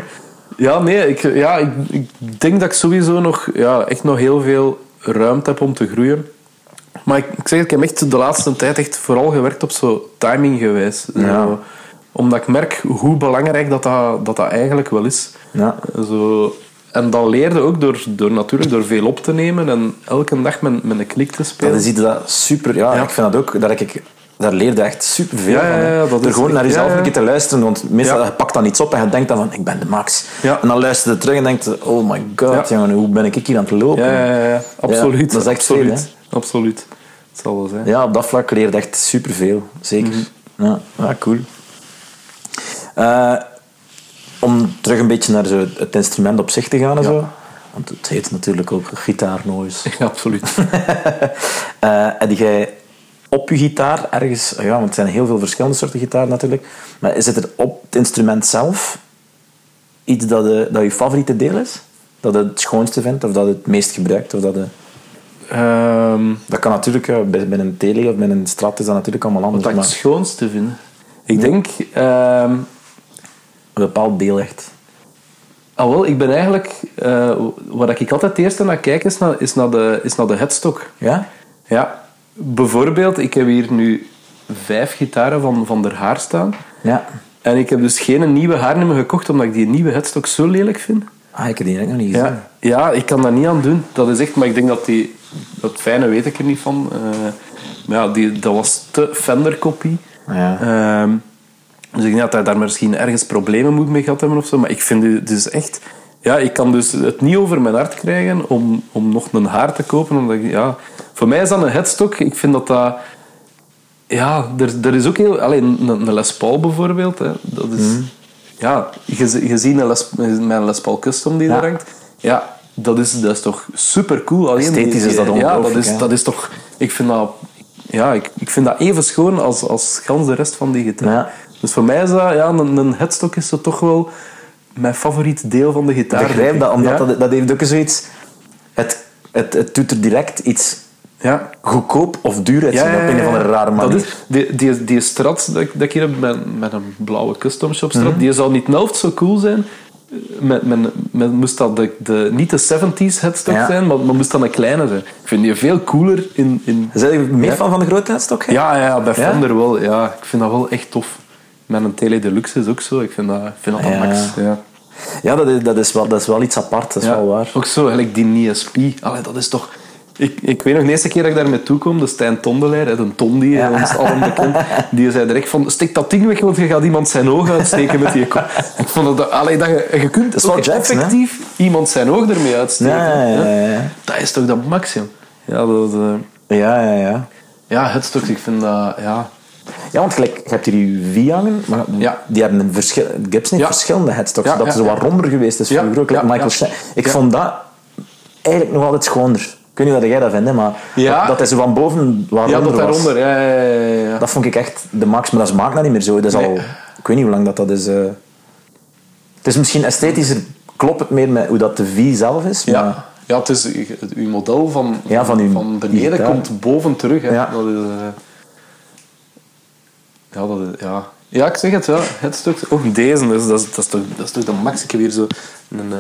Speaker 2: ja, nee, ik, ja, ik, ik denk dat ik sowieso nog, ja, echt nog heel veel ruimte heb om te groeien. Maar ik, ik zeg, ik heb echt de laatste tijd echt vooral gewerkt op zo timinggewijs.
Speaker 1: Ja.
Speaker 2: Zo, omdat ik merk hoe belangrijk dat dat, dat, dat eigenlijk wel is.
Speaker 1: Ja.
Speaker 2: Zo, en dat leerde ook door, door, natuurlijk door veel op te nemen en elke dag met, met een klik te spelen.
Speaker 1: Dat is iets dat super... Ja,
Speaker 2: Ja.
Speaker 1: ik vind dat ook... Dat ik, daar leerde echt super veel
Speaker 2: Ja,
Speaker 1: van.
Speaker 2: ja,
Speaker 1: Door gewoon
Speaker 2: echt-
Speaker 1: naar jezelf een keer te luisteren. Want meestal je pakt dan iets op en je denkt dan van, ik ben de max. En dan luister je terug en denkt je, oh my god, jongen, hoe ben ik hier aan het lopen?
Speaker 2: Ja, ja, ja, absoluut.
Speaker 1: dat is echt
Speaker 2: absoluut.
Speaker 1: veel,
Speaker 2: absoluut. Het zal wel zijn.
Speaker 1: Ja, op dat vlak leerde echt superveel. Zeker.
Speaker 2: Mhm.
Speaker 1: ja, ja, cool. Eh, om terug een beetje naar zo het instrument op zich te gaan en zo. Want het heet natuurlijk ook gitaarnoise.
Speaker 2: Ja, absoluut.
Speaker 1: Eh heb jij op je gitaar ergens... Ja, want er zijn heel veel verschillende soorten gitaar natuurlijk. Maar is het er op het instrument zelf iets dat, de, dat je favoriete deel is? Dat je het schoonste vindt? Of dat je het meest gebruikt? Of dat, je-
Speaker 2: Ehm,
Speaker 1: dat kan natuurlijk... ja, bij, bij een tele of bij een strat is dat natuurlijk allemaal anders.
Speaker 2: wat ik
Speaker 1: maar
Speaker 2: het schoonste vind. Ik denk... ehm,
Speaker 1: een bepaald deel echt.
Speaker 2: ah, wel, ik ben eigenlijk... eh waar ik altijd het eerste naar kijk, is naar, is naar, de, is naar de headstock.
Speaker 1: Ja?
Speaker 2: Ja. Bijvoorbeeld, ik heb hier nu vijf gitaren van, van der Haar staan.
Speaker 1: Ja.
Speaker 2: En ik heb dus geen nieuwe haarnummer gekocht, omdat ik die nieuwe headstock zo lelijk vind.
Speaker 1: Ah, ik heb die eigenlijk nog niet gezien.
Speaker 2: Ja, ja, ik kan daar niet aan doen. Dat is echt, maar ik denk dat die... Dat fijne weet ik er niet van. Eh, maar ja, die, dat was te Fender-kopie.
Speaker 1: Ja.
Speaker 2: Ehm, dus ik denk dat hij daar misschien ergens problemen moet mee gehad hebben of zo. Maar ik vind het dus echt... Ja, ik kan dus het niet over mijn hart krijgen om, om nog een haar te kopen. Omdat ik, ja, voor mij is dat een headstock. Ik vind dat dat... Ja, er, er is ook heel... Alleen een, een Les Paul bijvoorbeeld. Hè, dat is...
Speaker 1: Mhm.
Speaker 2: Ja, je, je ziet een Les, mijn Les Paul Custom die
Speaker 1: Ja.
Speaker 2: daar hangt. Ja, dat is, dat is toch super cool. Alleen die-
Speaker 1: Esthetisch is dat
Speaker 2: Ja, dat
Speaker 1: ongelooflijk,
Speaker 2: is,
Speaker 1: hè.
Speaker 2: dat is toch... Ik vind dat... Ja, ik, ik vind dat even schoon als, als gans de rest van die gitaar.
Speaker 1: Ja.
Speaker 2: Dus voor mij is dat... Ja, een, een headstock is zo toch wel mijn favoriet deel van de gitaar.
Speaker 1: Ik begrijp dat, omdat
Speaker 2: ja?
Speaker 1: dat, dat heeft ook zoiets... Het, het, het doet er direct iets
Speaker 2: Ja.
Speaker 1: goedkoop of duur uit zien op een of andere rare
Speaker 2: Dat
Speaker 1: manier.
Speaker 2: is, die, die, die strat dat, ik- dat ik hier heb met, met een blauwe custom shop strat,
Speaker 1: Mhm.
Speaker 2: die zou niet helft zo cool zijn. Met, met, met, moest dat de, de, niet de 70s headstock
Speaker 1: Ja.
Speaker 2: zijn, maar, maar moest dat een kleine zijn. Ik vind die veel cooler in... in
Speaker 1: Zijn je meer
Speaker 2: Ja.
Speaker 1: fan van de grote headstok? hè?
Speaker 2: ja, ja, bij
Speaker 1: Ja?
Speaker 2: Fender wel. Ja, ik vind dat wel echt tof. Met een Tele Deluxe is ook zo. Ik vind dat, vind dat
Speaker 1: Ja.
Speaker 2: de max. Ja.
Speaker 1: Ja, dat is, dat, is wel, dat is wel iets apart, dat is
Speaker 2: Ja,
Speaker 1: wel waar.
Speaker 2: Ook zo, gelijk die ESP. Allee, dat is toch... Ik, ik weet nog de eerste keer dat ik daarmee toekom, de Stijn Tondelaar, hè, de Tondi,
Speaker 1: Ja.
Speaker 2: ons allen bekend, die zei direct van, stik dat ding weg, want je gaat iemand zijn oog uitsteken met die kop. Ik vond dat, allee, dat je, je kunt
Speaker 1: is Jackson, hè?
Speaker 2: effectief iemand zijn oog ermee uitsteken.
Speaker 1: Ja, ja, ja, ja.
Speaker 2: Dat is toch dat max, joh. Ja, dat, eh,
Speaker 1: Ja, ja, ja.
Speaker 2: ja, het stuk, ik vind dat, ja...
Speaker 1: Ja, want gelijk, je hebt hier je V hangen, maar
Speaker 2: Ja.
Speaker 1: die hebben een verschil, Gibson heeft
Speaker 2: Ja.
Speaker 1: verschillende headstocks,
Speaker 2: Ja,
Speaker 1: dat zo wat ronder geweest is vroeger ook, Michael. Ik vond dat eigenlijk nog altijd schoner. Ik weet niet wat jij dat vindt, maar
Speaker 2: Ja.
Speaker 1: dat, dat is zo van boven wat
Speaker 2: Ja, dat daaronder, ja.
Speaker 1: Dat vond ik echt de max, maar dat smaakt nou niet meer zo. Dat is
Speaker 2: Nee.
Speaker 1: al, ik weet niet hoe lang dat, dat is. eh. Het is misschien esthetischer, klopt het meer met hoe dat de V zelf is, maar
Speaker 2: Ja. ja, het is uw model van,
Speaker 1: Ja, van uw
Speaker 2: van beneden komt boven terug. Hè.
Speaker 1: Ja.
Speaker 2: Dat is, eh, ja, dat ja. ja, ik zeg het wel. Het stuk, ook deze, dus dat, is, dat, is toch, dat is toch de max. Ik heb hier zo een, eh,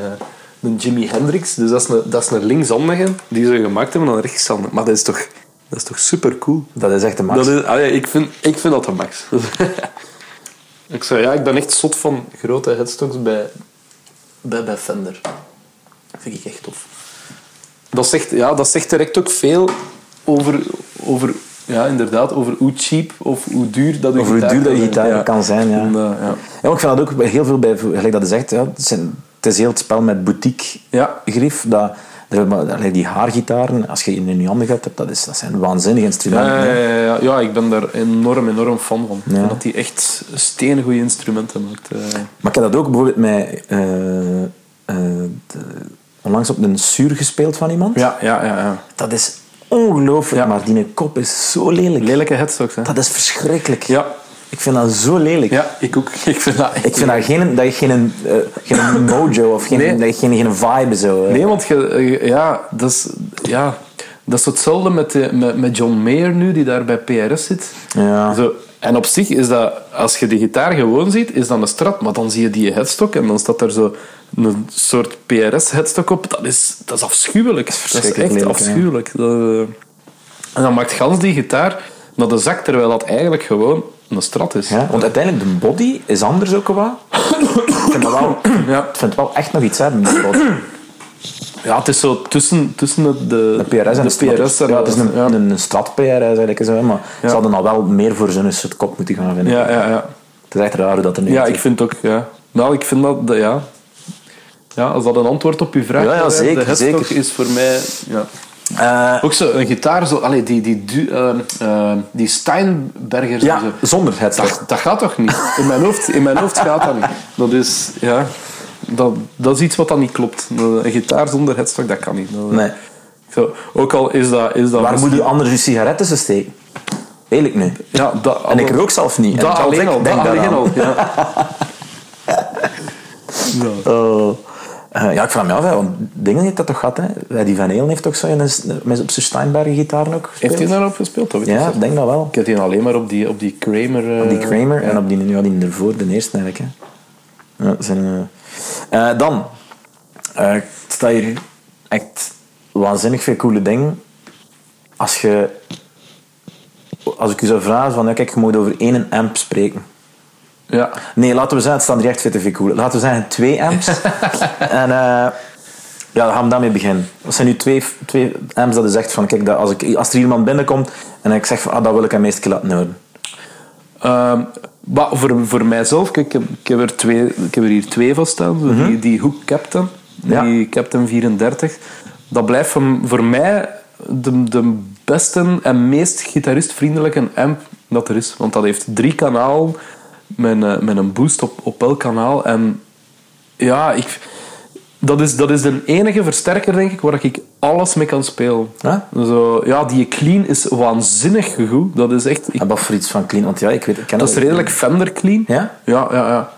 Speaker 2: een Jimi Hendrix, dus dat is een, dat is een linkshandige die ze gemaakt hebben dan een rechtshandige. Maar dat is toch, dat is toch super cool.
Speaker 1: dat is echt de max.
Speaker 2: Dat is, ah ja, ik, vind, ik vind dat de max. ik, zeg, ja, ik ben echt zot van grote headstocks bij, bij, bij Fender. Dat vind ik echt tof. Dat zegt, ja, dat zegt direct ook veel over, over, ja, inderdaad, over hoe cheap of hoe duur dat
Speaker 1: Over hoe duur dat je gitaar
Speaker 2: zijn.
Speaker 1: kan zijn, ja.
Speaker 2: En, eh, ja.
Speaker 1: Ik vind dat ook heel veel bij, gelijk dat je zegt, ja, het, zijn, het is heel het spel met boutique
Speaker 2: Ja.
Speaker 1: grief. Dat, die haargitaren, als je in je handen gaat, dat, is, dat zijn waanzinnige instrumenten.
Speaker 2: Ja, ja, ja, ja, ik ben daar enorm, enorm fan van.
Speaker 1: Ja.
Speaker 2: dat hij echt steengoede instrumenten maakt. eh.
Speaker 1: Maar ik heb dat ook bijvoorbeeld met de- onlangs op een suur gespeeld van iemand.
Speaker 2: Ja, ja, ja, ja.
Speaker 1: Dat is ongelooflijk,
Speaker 2: Ja.
Speaker 1: maar die kop is zo lelijk.
Speaker 2: Lelijke headstocks, hè?
Speaker 1: Dat is verschrikkelijk.
Speaker 2: Ja.
Speaker 1: Ik vind dat zo lelijk.
Speaker 2: Ja, ik ook. Ik vind dat
Speaker 1: Ik vind dat geen, dat je geen, eh, geen mojo of geen,
Speaker 2: Nee.
Speaker 1: dat geen, geen vibe zo. eh.
Speaker 2: Nee, want je, eh, ja, dat is, ja, Dat is hetzelfde met, de, met, met John Mayer nu, die daar bij PRS zit.
Speaker 1: Ja.
Speaker 2: Zo, en op zich is dat, als je de gitaar gewoon ziet, is dat een strat. Maar dan zie je die headstock en dan staat er zo een soort PRS-headstock op. Dat is, dat is afschuwelijk. Dat is,
Speaker 1: verschrikkelijk
Speaker 2: echt
Speaker 1: lelijk, ja.
Speaker 2: afschuwelijk. Dat, en dan maakt gans die gitaar naar de zak, terwijl dat eigenlijk gewoon een strat is.
Speaker 1: Ja, want uiteindelijk, de body is anders ook wat. ik, vind dat wel,
Speaker 2: Ja.
Speaker 1: ik vind het wel echt nog iets hebben, die body.
Speaker 2: Ja, het is zo tussen, tussen de, de,
Speaker 1: De PRS en de,
Speaker 2: PRS en
Speaker 1: Ja, het is een,
Speaker 2: ja.
Speaker 1: een, een strat PRS eigenlijk, zo, maar ze hadden al wel meer voor zo'n soort kop moeten gaan vinden.
Speaker 2: Ja, ja, ja.
Speaker 1: Het is echt raar dat er nu
Speaker 2: Ja, ik vind ook, ja. Nou, ik vind dat, dat- ja. Ja, als dat een antwoord op uw vraag
Speaker 1: Ja, ja,
Speaker 2: is,
Speaker 1: zeker,
Speaker 2: de
Speaker 1: zeker.
Speaker 2: is voor mij... Ja.
Speaker 1: Eh,
Speaker 2: Ook zo, een gitaar, zo, allee, die, die, du- ehm, ehm, die Steinbergers. en
Speaker 1: ja,
Speaker 2: zo.
Speaker 1: zonder het.
Speaker 2: Dat, dat gaat toch niet? In mijn hoofd, in mijn hoofd gaat dat niet. Dat is, ja... Dat, dat is iets wat dan niet klopt. Een gitaar zonder headstock, dat kan niet. Dat-
Speaker 1: Nee.
Speaker 2: Zo, ook al is dat... Is dat
Speaker 1: Waar
Speaker 2: misschien-
Speaker 1: moet je anders je sigaret tussen steken? Eerlijk nu.
Speaker 2: Ja, dat,
Speaker 1: En ik rook zelf niet.
Speaker 2: Dat alleen
Speaker 1: ik
Speaker 2: al. Dat
Speaker 1: denk
Speaker 2: alleen
Speaker 1: daaraan.
Speaker 2: al, ja.
Speaker 1: Oh. Eh, ja, ik vraag me af, hè, want dingen heeft dat toch gehad, hè? Eh, Die Van Halen heeft toch zo een, met op zijn Steinberg gitaar ook gespeeld?
Speaker 2: Heeft hij daarop gespeeld?
Speaker 1: Ja, ik denk dat wel.
Speaker 2: Ik heb die alleen maar op die, op die Kramer...
Speaker 1: Op die
Speaker 2: eh,
Speaker 1: Kramer
Speaker 2: ja.
Speaker 1: en op die, ja, die ervoor, de eerste eigenlijk. Hè. Ja, dat zijn, eh. Eh, dan, eh, het staat hier echt waanzinnig veel coole dingen. Als je, als ik je zou vragen van, ja, kijk, je moet over één amp spreken.
Speaker 2: Ja.
Speaker 1: Nee, laten we zeggen, het staan er echt veel te veel coole. Laten we zeggen twee amps. en eh, ja, dan gaan we daarmee beginnen. Dat zijn nu twee, twee amps dat je zegt van, kijk, dat als, ik, als er iemand binnenkomt en ik zeg van, ah, dat wil ik hem keer laten horen.
Speaker 2: Ehm, maar voor, voor mijzelf, kijk, ik heb, ik heb er twee, ik heb er hier twee van staan. Zo die, die Hook Captain,
Speaker 1: Ja.
Speaker 2: die Captain 34. Dat blijft voor, voor mij de, de beste en meest gitaristvriendelijke amp dat er is. Want dat heeft drie kanalen met, een- met een boost op, op elk kanaal. En ja, ik, dat, is, dat is de enige versterker, denk ik, waar ik alles mee kan spelen.
Speaker 1: Ja?
Speaker 2: Zo, ja, die clean is waanzinnig goed. Dat is echt... ik-
Speaker 1: Heb voor iets van clean? Want ja, ik weet, ik ken
Speaker 2: dat is redelijk Fender clean.
Speaker 1: Ja?
Speaker 2: Ja, ja, ja.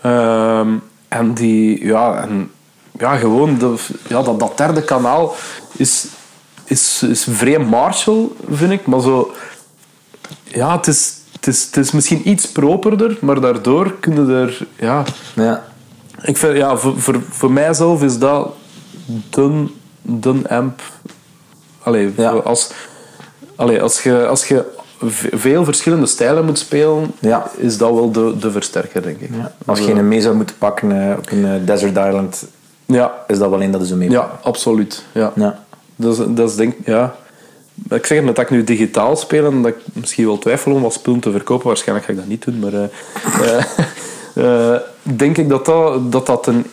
Speaker 2: Ehm, en die, ja, en, ja gewoon, de, ja, dat, dat derde kanaal is, is, is vrij Marshall, vind ik. Maar zo, ja, het is, het is, het is misschien iets properder, maar daardoor kunnen er, ja,
Speaker 1: Ja.
Speaker 2: Ik vind, ja, voor, voor, voor mijzelf is dat de, de amp. Allee,
Speaker 1: Ja.
Speaker 2: als, allee, als je, als je veel verschillende stijlen moet spelen,
Speaker 1: Ja.
Speaker 2: is dat wel de, de versterker, denk ik.
Speaker 1: Ja. Als je een mee zou moeten pakken eh, op een eh, desert island,
Speaker 2: Ja,
Speaker 1: is dat wel één dat is een mee.
Speaker 2: ja absoluut. Ja.
Speaker 1: Ja.
Speaker 2: Dat, is, dat is denk ja. Ik zeg dat ik nu digitaal speel en dat ik misschien wel twijfel om wat spullen te verkopen. Waarschijnlijk ga ik dat niet doen, maar eh, denk ik dat dat, dat, dat, een,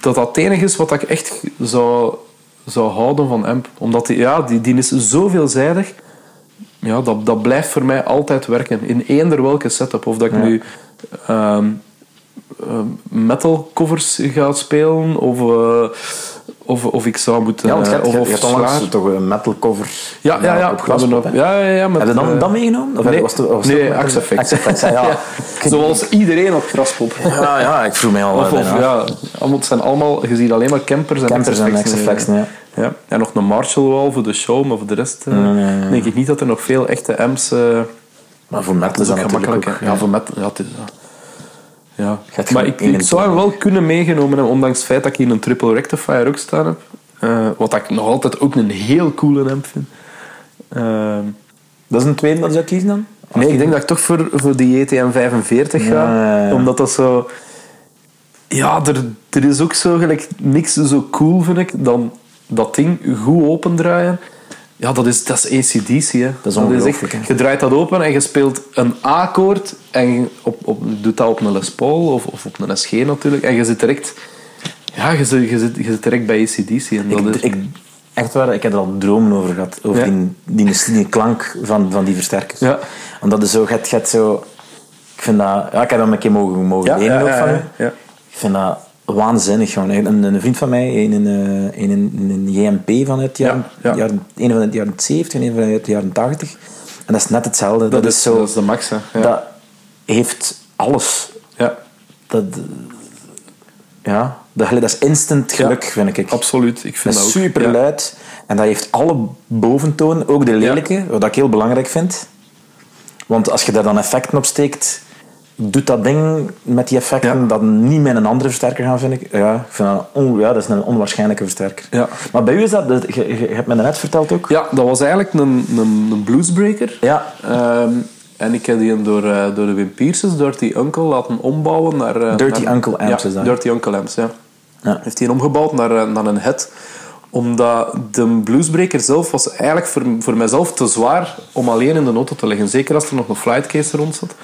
Speaker 2: dat dat het enige is wat ik echt zou, zou houden van AMP. Omdat die, ja, die, die is zo veelzijdig. Ja, dat, dat blijft voor mij altijd werken. In eender welke setup. Of dat ik nu ehm, metal covers ga spelen of, eh, of, of ik zou moeten...
Speaker 1: Ja, want je
Speaker 2: eh, of,
Speaker 1: je, je hebt toch een metal cover
Speaker 2: Ja, ja, ja.
Speaker 1: op glaspop,
Speaker 2: ja, ja, ja, met,
Speaker 1: Heb je dan
Speaker 2: eh,
Speaker 1: dat meegenomen? Of
Speaker 2: nee,
Speaker 1: was het, was
Speaker 2: nee Effect.
Speaker 1: Ja.
Speaker 2: Zoals iedereen op graspop.
Speaker 1: Ja, ja, ik vroeg mij al
Speaker 2: Of,
Speaker 1: eh,
Speaker 2: of ja, allemaal, het zijn allemaal, je ziet alleen maar campers en
Speaker 1: Campers en Axe-Effects,
Speaker 2: ja.
Speaker 1: ja.
Speaker 2: En nog een Marshall wel voor de show, maar voor de rest eh, denk ik niet dat er nog veel echte amps... eh
Speaker 1: Maar voor metal is dat natuurlijk ook...
Speaker 2: Ja, voor met... Ja, ja. Maar ik, zou hem wel kunnen meegenomen hebben, ondanks het feit dat ik hier een triple rectifier ook staan heb. Eh, wat ik nog altijd ook een heel coole amp vind. Ehm,
Speaker 1: Dat is een tweede dat je zou kiezen dan?
Speaker 2: Nee, ik denk dat ik toch voor, voor die JTM 45 ga.
Speaker 1: Ja, ja.
Speaker 2: Omdat dat zo... Ja, er, er is ook zo gelijk niks zo cool, vind ik, dan dat ding goed opendraaien. Ja, dat is, dat is ACDC, hè.
Speaker 1: Dat is ongelooflijk, hè.
Speaker 2: Je draait dat open en je speelt een A-akkoord en je op, op, doet dat op een Les Paul of, of op een SG natuurlijk. En je zit direct... Ja, je zit, je zit, je zit direct bij ACDC. En dat
Speaker 1: Ik,
Speaker 2: is,
Speaker 1: ik, echt waar, ik heb er al dromen over gehad. Over
Speaker 2: Ja.
Speaker 1: die, die, die klank van, van die versterkers.
Speaker 2: Ja.
Speaker 1: Omdat het zo, je je zo... Ik vind dat... Ja, ik heb dat een keer mogen, mogen
Speaker 2: Ja,
Speaker 1: lenen ook van u.
Speaker 2: ja.
Speaker 1: Ik vind dat waanzinnig. Gewoon. Een, een vriend van mij, een, een, een, een, een JMP van het jaar,
Speaker 2: Ja, ja.
Speaker 1: jaren, een van de jaren 70 en een van de jaren 80. En dat is net hetzelfde. Dat,
Speaker 2: dat,
Speaker 1: is zo...
Speaker 2: dat is de max, hè. Ja.
Speaker 1: Dat heeft alles.
Speaker 2: ja.
Speaker 1: Dat, ja, dat, dat is instant geluk, vind ik.
Speaker 2: Absoluut, ik vind
Speaker 1: Dat
Speaker 2: dat,
Speaker 1: super
Speaker 2: Ja.
Speaker 1: luid. En dat heeft alle boventonen, ook de lelijke, wat ik heel belangrijk vind. Want als je daar dan effecten op steekt, doet dat ding met die effecten
Speaker 2: Ja.
Speaker 1: dat niet met een andere versterker gaan, vind ik. Ja, ik vind dat, on- ja, dat is een onwaarschijnlijke versterker.
Speaker 2: Ja.
Speaker 1: Maar bij u is dat, dat- je, hebt me net verteld ook.
Speaker 2: Ja, dat was eigenlijk een, een, een bluesbreaker.
Speaker 1: Ja.
Speaker 2: Ehm, en ik heb die door, eh, door de Wim Pierces, Dirty Uncle, laten ombouwen naar... eh,
Speaker 1: Dirty
Speaker 2: naar-
Speaker 1: Uncle amps
Speaker 2: ja,
Speaker 1: is dat.
Speaker 2: Dirty Uncle amps, ja.
Speaker 1: Ja.
Speaker 2: Heeft hij omgebouwd naar, eh, naar een head. Omdat de bluesbreaker zelf was eigenlijk voor, voor mijzelf te zwaar om alleen in de auto te leggen. Zeker als er nog een flightcase rond zat.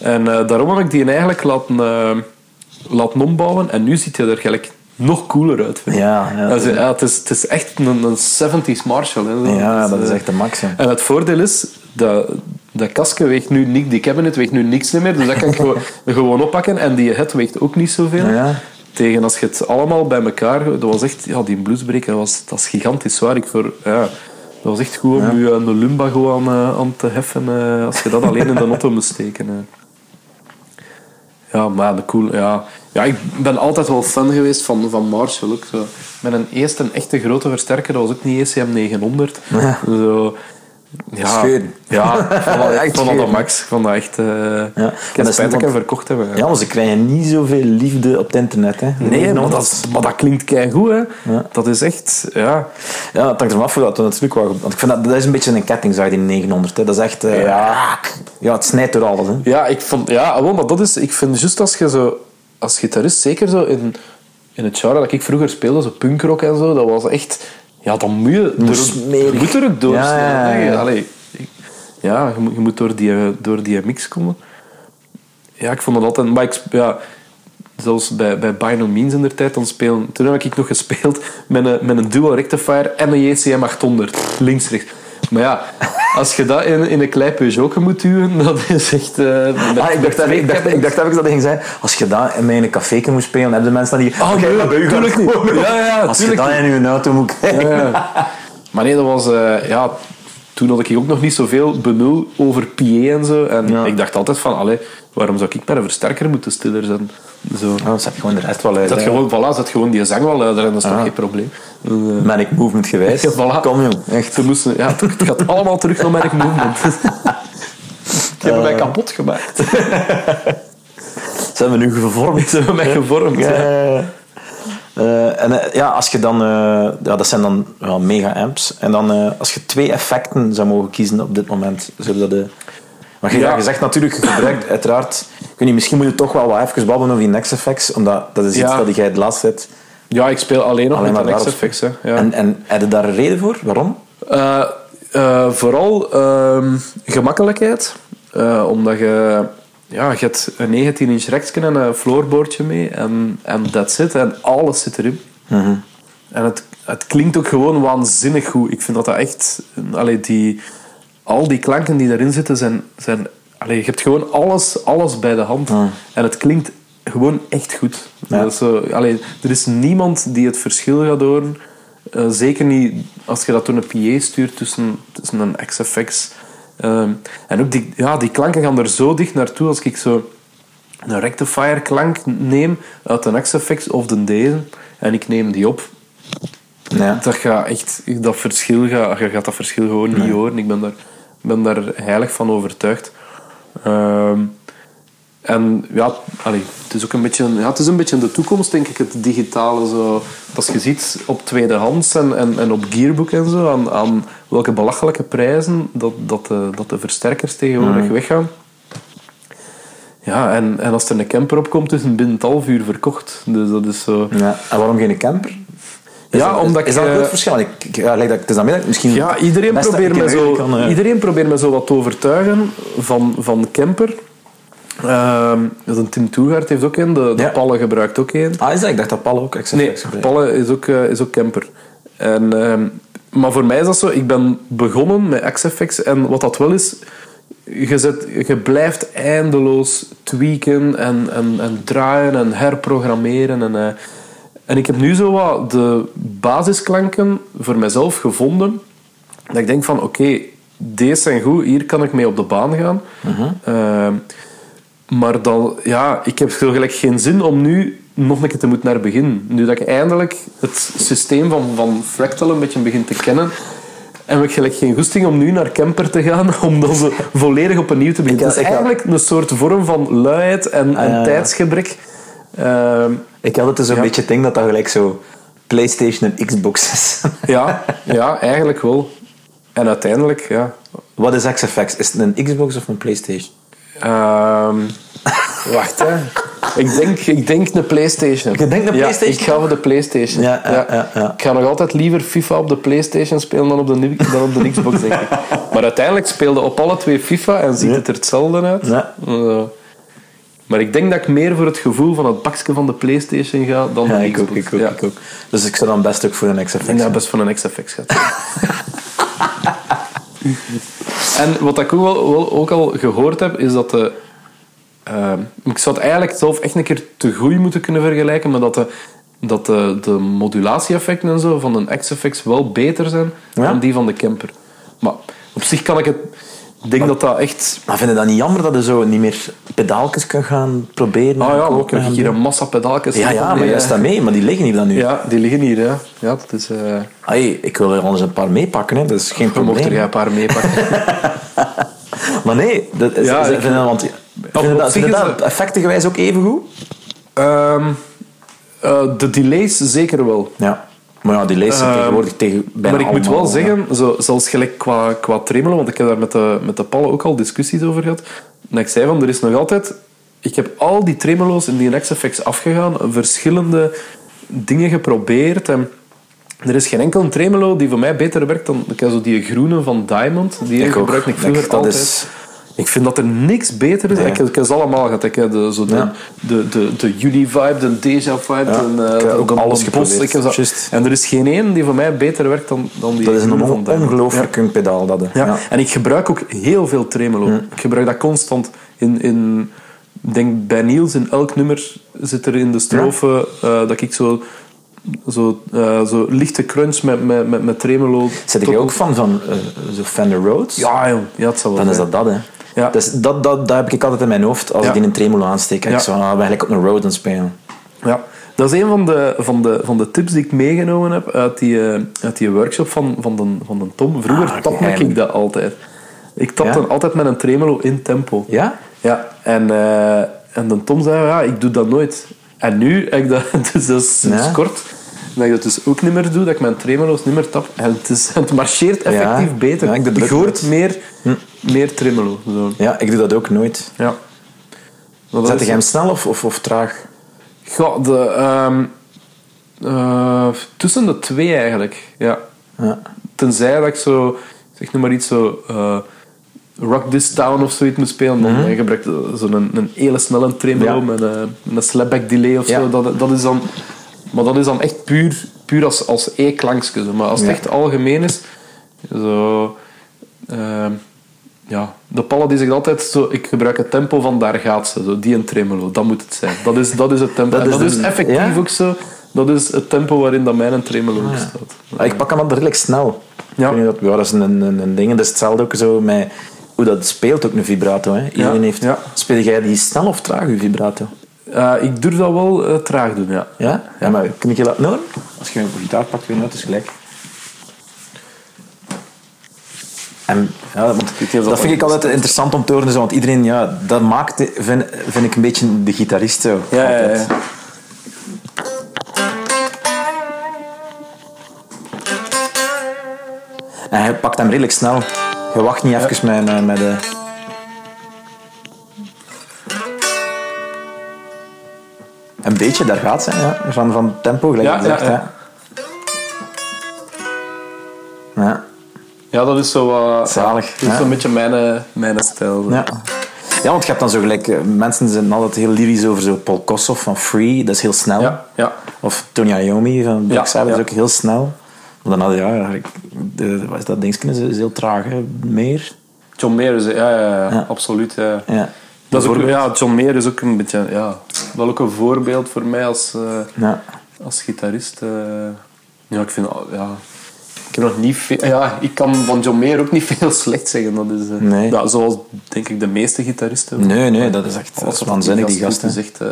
Speaker 2: En eh, daarom heb ik die eigenlijk laten, eh, laten ombouwen. En nu ziet hij er gelijk nog cooler uit. vind ik.
Speaker 1: Ja, ja.
Speaker 2: Dat is- ja, het, is, het is echt een, een 70s Marshall. Hè.
Speaker 1: Ja, dat is
Speaker 2: eh,
Speaker 1: echt de max. ja.
Speaker 2: en het voordeel is, dat, dat kastje weegt nu niks, die cabinet weegt nu niks meer, dus dat kan ik gewoon, gewoon oppakken. En die head weegt ook niet zoveel.
Speaker 1: Ja.
Speaker 2: Tegen als je het allemaal bij elkaar... Dat was echt... Ja, die bluesbreaker was, dat is gigantisch zwaar. Ik voor, ja, dat was echt goed om je een lumbago aan, aan te heffen als je dat alleen in de auto moest steken. Ja, maar de cool, ja. ja, ik ben altijd wel fan geweest van, van Marshall. Ook zo. Met een eerste echte grote versterker, dat was ook niet ECM 900. Zo, ja. Ja, ik vond dat,
Speaker 1: Echt
Speaker 2: ik vond dat max. Ik vond dat echt...
Speaker 1: En
Speaker 2: Ik
Speaker 1: dat
Speaker 2: spijt dat ik hem
Speaker 1: want-
Speaker 2: verkocht heb.
Speaker 1: Ja, maar ze krijgen niet zoveel liefde op het internet. Hè.
Speaker 2: Nee, maar dat, is- maar dat klinkt keigoed, hè.
Speaker 1: Ja.
Speaker 2: Dat is echt... Ja,
Speaker 1: Ja, het hangt ervan af hoe dat natuurlijk wel... Want ik vind dat, dat is een beetje een kettingzaag, die 900. Hè. Dat is echt... eh, ja. ja, het snijdt door alles. Hè.
Speaker 2: ja, ik vond... Ja, wel, maar dat is... Ik vind juist als je zo... Als gitarist, zeker zo in, in het genre dat ik vroeger speelde, zo punkrock en zo, dat was echt... Ja, dan moet je... er- moet er ook door.
Speaker 1: Ja, ja, ja.
Speaker 2: Allee, je, moet, je moet door die, door die mix komen. Ja, ik vond dat altijd... Maar ik, ja, zelfs bij, bij By No Means in der tijd, dan spelen, toen heb ik nog gespeeld met een, met een dual rectifier en een JCM 800. Links, rechts. Maar ja, als je dat in, in een klein Peugeot moet duwen, dat is echt... met-
Speaker 1: Ah, ik, dacht,
Speaker 2: met-
Speaker 1: ik, dacht, ik dacht even dat ging zeggen, als je dat in mijn café moet spelen, hebben de mensen dan die...
Speaker 2: Oh,
Speaker 1: Oké,
Speaker 2: nee,
Speaker 1: maar bij u gaat
Speaker 2: tuurlijk
Speaker 1: het
Speaker 2: niet. Ja, ja,
Speaker 1: Als je dat in je auto moet krijgen.
Speaker 2: Ja, ja. Maar nee, dat was... eh, ja, toen had ik ook nog niet zoveel benul over PA en zo. En
Speaker 1: Ja.
Speaker 2: ik dacht altijd van, allee, waarom zou ik een versterker moeten stiller zijn? Zo.
Speaker 1: Dan zet je gewoon de rest wel uit.
Speaker 2: Zet gewoon, voilà, zet gewoon die zang wel luider en dat is toch
Speaker 1: Ah.
Speaker 2: geen probleem. Eh,
Speaker 1: Manic movement geweest.
Speaker 2: Ja, voilà.
Speaker 1: Kom jong, echt.
Speaker 2: Ze moesten, ja, het het gaat allemaal terug naar Manic Movement. Die hebben mij kapot gemaakt.
Speaker 1: Ze hebben nu gevormd.
Speaker 2: Ze hebben mij gevormd.
Speaker 1: Ja,
Speaker 2: ja.
Speaker 1: Eh, en eh, ja, als je dan, eh, ja, dat zijn dan ja, mega amps. En dan, als je twee effecten zou mogen kiezen op dit moment, zou dat de. Maar je,
Speaker 2: Ja.
Speaker 1: je zegt natuurlijk, je gebruikt uiteraard. Weet niet, misschien moet je toch wel wat even babbelen over die Next Effects, omdat dat is iets
Speaker 2: Ja.
Speaker 1: dat jij het laatst hebt.
Speaker 2: Ja, ik speel alleen nog
Speaker 1: Alleen
Speaker 2: met de Next. Effects. Hè. Ja.
Speaker 1: En, en heb je daar een reden voor? Waarom?
Speaker 2: Vooral ehm, gemakkelijkheid. Omdat je, ja, je hebt een 19-inch reksken en een floorboardje mee. En, en that's it. En alles zit erin. En het, het klinkt ook gewoon waanzinnig goed. Ik vind dat dat echt... Allee, die, al die klanken die erin zitten zijn... zijn allee, je hebt gewoon alles, alles bij de hand. En het klinkt gewoon echt goed.
Speaker 1: Ja.
Speaker 2: Dat zo, allee, er is niemand die het verschil gaat horen. Eh, zeker niet als je dat door een PA stuurt tussen, tussen een XFX. Ehm, en ook die, ja, die klanken gaan er zo dicht naartoe als ik zo een rectifier klank neem uit een XFX of de deze en ik neem die op.
Speaker 1: Ja.
Speaker 2: Dat gaat echt, dat verschil gaat, je gaat dat verschil gewoon niet horen. Ik ben daar, ben daar heilig van overtuigd. Ehm, en ja, allee, het is ook een beetje, ja, het is een beetje de toekomst, denk ik, het digitale. Zo. Als je ziet op tweedehands en, en, en op Gearbook en zo, aan, aan welke belachelijke prijzen dat, dat, de, dat de versterkers tegenwoordig weggaan. Ja, en, en als er een camper op komt, is het binnen het half uur verkocht. Dus dat is zo...
Speaker 1: Ja. En waarom geen camper? Is
Speaker 2: Ja,
Speaker 1: dat,
Speaker 2: omdat
Speaker 1: is, is dat een
Speaker 2: eh,
Speaker 1: groot verschil? Ik, ja, like dat, het is dan middag, misschien
Speaker 2: Ja, iedereen
Speaker 1: dat
Speaker 2: probeert, me zo,
Speaker 1: kan, eh,
Speaker 2: iedereen probeert me zo wat te overtuigen van, van camper. Ehm dus een Tim Toegaard heeft ook een, de, de
Speaker 1: Ja.
Speaker 2: Palle gebruikt ook een.
Speaker 1: Ah, is dat? Ik dacht dat Paul ook XFX
Speaker 2: Nee,
Speaker 1: gebruikte.
Speaker 2: Palle is ook, eh, is ook camper. En, ehm, maar voor mij is dat zo, ik ben begonnen met XFX en wat dat wel is, je, zet, je blijft eindeloos tweaken en, en, en draaien en herprogrammeren. En, eh, en ik heb nu zo wat de basisklanken voor mezelf gevonden. Dat ik denk van, oké, deze zijn goed, hier kan ik mee op de baan gaan. Ehm, maar dan, ja, ik heb zo gelijk geen zin om nu nog een keer te moeten naar het begin. Nu dat ik eindelijk het systeem van, van Fractal een beetje begin te kennen, heb ik gelijk geen goesting om nu naar Kemper te gaan, om dan zo volledig opnieuw te beginnen. Het is eigenlijk een soort vorm van luiheid en, en
Speaker 1: ja, ja.
Speaker 2: tijdsgebrek. Ehm,
Speaker 1: Ik had het dus een
Speaker 2: Ja.
Speaker 1: beetje ding dat dat gelijk zo PlayStation en Xbox is.
Speaker 2: ja, ja, eigenlijk wel. En uiteindelijk, ja...
Speaker 1: Wat is XFX? Is het een Xbox of een PlayStation?
Speaker 2: Ehm, wacht, hè. Ik denk, ik denk een Playstation.
Speaker 1: Je denkt een
Speaker 2: Ja,
Speaker 1: PlayStation?
Speaker 2: ik ga voor de Playstation.
Speaker 1: Ja, ja, ja, ja.
Speaker 2: Ik ga nog altijd liever FIFA op de Playstation spelen dan op de, dan op de Xbox, denk ik. Maar uiteindelijk speelde op alle twee FIFA en ziet
Speaker 1: Ja.
Speaker 2: het er hetzelfde uit.
Speaker 1: Ja.
Speaker 2: Eh, maar ik denk dat ik meer voor het gevoel van het bakje van de Playstation ga dan
Speaker 1: Ja,
Speaker 2: de
Speaker 1: ik
Speaker 2: Xbox.
Speaker 1: ook, ik ook,
Speaker 2: Ja.
Speaker 1: ik ook. Dus ik zou dan best ook voor een XFX
Speaker 2: Ik denk
Speaker 1: gaan.
Speaker 2: best van een XFX gaat. en wat ik ook, wel, ook al gehoord heb, is dat de... ehm, ik zou het eigenlijk zelf echt een keer te goed moeten kunnen vergelijken, maar dat de, dat de, de modulatie-effecten en zo van een XFX wel beter zijn
Speaker 1: Ja?
Speaker 2: dan die van de Kemper. Maar op zich kan ik het... Ik denk dat dat echt...
Speaker 1: Maar vind je dat niet jammer dat je zo niet meer pedaaltjes kan gaan proberen?
Speaker 2: Ah ja, ook heb ik hier
Speaker 1: doen?
Speaker 2: een massa pedaaltjes.
Speaker 1: Ja, ja, maar
Speaker 2: Ja,
Speaker 1: jij staat mee, maar die liggen hier dan nu.
Speaker 2: Ja, die liggen hier, ja. Ja, dat is... eh
Speaker 1: Hey, ik wil er anders een paar meepakken, hè. dat is geen
Speaker 2: er
Speaker 1: probleem.
Speaker 2: jij een paar meepakken.
Speaker 1: Maar nee, dat is,
Speaker 2: Ja, ik-
Speaker 1: vind je, want, vind dat, dat effectengewijs ook even goed?
Speaker 2: Ehm, eh, de delays zeker wel.
Speaker 1: Ja. Maar ja, die leest
Speaker 2: Ehm,
Speaker 1: tegenwoordig tegen bijna
Speaker 2: maar ik moet wel zeggen, zo, zelfs gelijk qua, qua tremolo, want ik heb daar met de, met de Palle ook al discussies over gehad. En ik zei van, er is nog altijd... Ik heb al die tremolo's in die XFX afgegaan, verschillende dingen geprobeerd. En er is geen enkel tremolo die voor mij beter werkt dan zo die groene van Diamond. Die
Speaker 1: Ik
Speaker 2: gebruik ik
Speaker 1: Ik-
Speaker 2: vroeger
Speaker 1: dat
Speaker 2: altijd.
Speaker 1: is-
Speaker 2: Ik vind dat er niks beter is.
Speaker 1: Nee.
Speaker 2: Ik, heb- ik heb ze allemaal gehad. Ik heb de, zo de,
Speaker 1: Ja.
Speaker 2: de, de, de Uni-vibe, de Deja-vibe.
Speaker 1: Ja,
Speaker 2: en, eh,
Speaker 1: ik heb ook
Speaker 2: de- de
Speaker 1: alles geprobeerd.
Speaker 2: Ik. En er is geen één die voor mij beter werkt dan, dan die
Speaker 1: Dat is een on- ongelooflijk een pedaal. Dat.
Speaker 2: Ja.
Speaker 1: Ja.
Speaker 2: En ik gebruik ook heel veel tremolo. Ik gebruik dat constant. In, in, ik denk bij Niels in elk nummer zit er in de strofe eh, dat ik zo, zo, eh, zo lichte crunch met, met, met, met tremolo...
Speaker 1: Zit je ook van, van eh, zo Fender Rhodes?
Speaker 2: Ja, joh. Ja, het zal wel
Speaker 1: Dan is dat dat, hè.
Speaker 2: Ja.
Speaker 1: Dus dat, dat, dat heb ik altijd in mijn hoofd als ik die een tremolo aansteek. Ik
Speaker 2: Ja.
Speaker 1: zo, ah, eigenlijk op een Rhodes aan spelen.
Speaker 2: Ja, dat is een van de, van de, van de tips die ik meegenomen heb uit die, eh, uit die workshop van, van, de, van de Tom. Vroeger
Speaker 1: Ah,
Speaker 2: tapte ik dat altijd. Ik tapte
Speaker 1: Ja?
Speaker 2: altijd met een tremolo in tempo.
Speaker 1: Ja?
Speaker 2: Ja, en, eh, en de Tom zei, ja, ik doe dat nooit. En nu heb ik dat, dus dat is
Speaker 1: Ja.
Speaker 2: kort, dat ik dat dus ook niet meer doe, dat ik mijn tremolo's niet meer tap. En het, is, het marcheert effectief beter.
Speaker 1: Ja, ik
Speaker 2: je hoort meer, meer tremolo. Zo.
Speaker 1: Ja, ik doe dat ook nooit.
Speaker 2: Ja. Maar
Speaker 1: Zet je hem snel of, of, of traag?
Speaker 2: Goh, de, ehm, eh, tussen de twee eigenlijk. Ja.
Speaker 1: Ja.
Speaker 2: Tenzij dat ik zo, zeg nu maar iets zo, eh, Rock This Town of zoiets moet spelen, dan mm gebruik ik zo'n een, een hele snelle tremolo
Speaker 1: Ja.
Speaker 2: met, een, met een slapback delay of
Speaker 1: Ja.
Speaker 2: zo. Dat, dat is dan, maar dat is dan echt puur, puur als, als E-klankje. Maar als het echt algemeen is, zo... ehm, ja, de pallen die zegt altijd zo, ik gebruik het tempo van daar gaat ze, zo, die een tremolo, dat moet het zijn. Dat is, dat is het tempo.
Speaker 1: Dat
Speaker 2: en
Speaker 1: is
Speaker 2: dat is
Speaker 1: de-
Speaker 2: effectief
Speaker 1: ja?
Speaker 2: ook zo. Dat is het tempo waarin dat mijn tremolo ook staat.
Speaker 1: Ah, ik pak hem altijd redelijk snel.
Speaker 2: Ja.
Speaker 1: Dat, ja, dat is een, een, een ding. Dat is hetzelfde ook zo met hoe dat speelt, ook een vibrato. Hè. Iedereen
Speaker 2: Ja,
Speaker 1: heeft...
Speaker 2: ja.
Speaker 1: Speel jij die snel of traag, je vibrato?
Speaker 2: Eh, ik durf dat wel eh, traag doen, ja.
Speaker 1: Ja? Ja, maar kun ik je laten horen? Als je een gitaar pakt, weet je het is gelijk. En, ja, want
Speaker 2: dat
Speaker 1: dat vind ik altijd interessant om te horen, zo, want iedereen, ja, dat maakt, vind, vind ik een beetje de gitarist zo.
Speaker 2: Ja, ja, ja.
Speaker 1: En hij pakt hem redelijk snel. Je wacht niet even met, met, met de... Een beetje, daar gaat ze, ja. Van, van tempo, gelijk
Speaker 2: ja. Ja. Ja, dat is zo wat...
Speaker 1: Zalig,
Speaker 2: Dat is zo'n beetje mijn, eh, mijn stijl. zo.
Speaker 1: Ja. ja, want je hebt dan zo gelijk... eh, Mensen zijn altijd heel lyrisch over zo Paul Kossoff van Free. Dat is heel snel.
Speaker 2: Ja, ja.
Speaker 1: Of Tony Iommi van Black Sabbath is ook heel snel. Maar dan had je, ja, de, wat is dat dingetje? Is, is heel traag, hè? Meer.
Speaker 2: John Mayer is... Ja, ja, absoluut. Ja.
Speaker 1: Ja.
Speaker 2: Dat is ook, ja, John Mayer is ook een beetje... Ja, wel ook een voorbeeld voor mij als,
Speaker 1: Ja.
Speaker 2: als gitarist. eh. ja, ik vind... Ja, Ik heb nog niet veel... Ja, ik kan van John Mayer ook niet veel slecht zeggen. Dat is, eh,
Speaker 1: Nee.
Speaker 2: ja, zoals, denk ik, de meeste gitaristen.
Speaker 1: Nee, nee, dat is echt dat is waanzinnig, die
Speaker 2: gast
Speaker 1: gast.
Speaker 2: echt... eh,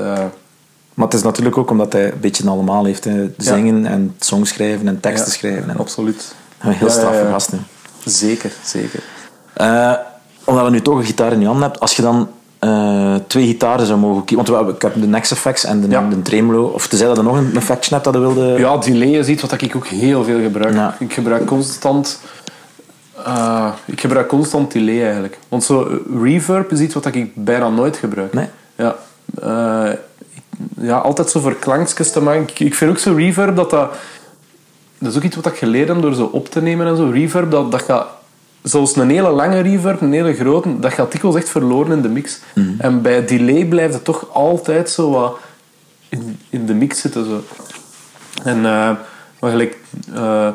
Speaker 1: Maar het is natuurlijk ook omdat hij een beetje allemaal heeft. Hè. Zingen en songs schrijven en teksten
Speaker 2: ja,
Speaker 1: schrijven. En
Speaker 2: Absoluut.
Speaker 1: Een heel straffe gast. hè.
Speaker 2: Zeker, zeker.
Speaker 1: Eh, omdat we nu toch een gitaar in je handen hebt, als je dan eh, twee gitaren zou mogen kiezen. Want we ik heb de Nex Effects en de,
Speaker 2: Ja.
Speaker 1: de Tremolo. Of tenzij dat er nog een effectje hebt dat je wilde.
Speaker 2: Ja, delay is iets wat ik ook heel veel gebruik.
Speaker 1: Ja.
Speaker 2: Ik gebruik constant... eh, ik gebruik constant delay eigenlijk. Want zo eh, reverb is iets wat ik bijna nooit gebruik.
Speaker 1: Nee?
Speaker 2: Ja. ja, altijd zo voor klankjes te maken. Ik, ik vind ook zo reverb dat dat... Dat is ook iets wat ik geleerd heb door zo op te nemen en zo. Reverb, dat, dat gaat... Zoals een hele lange reverb, een hele grote, dat gaat dikwijls echt verloren in de mix. En bij delay blijft het toch altijd zo wat in, in de mix zitten. Zo. En maar gelijk, eh,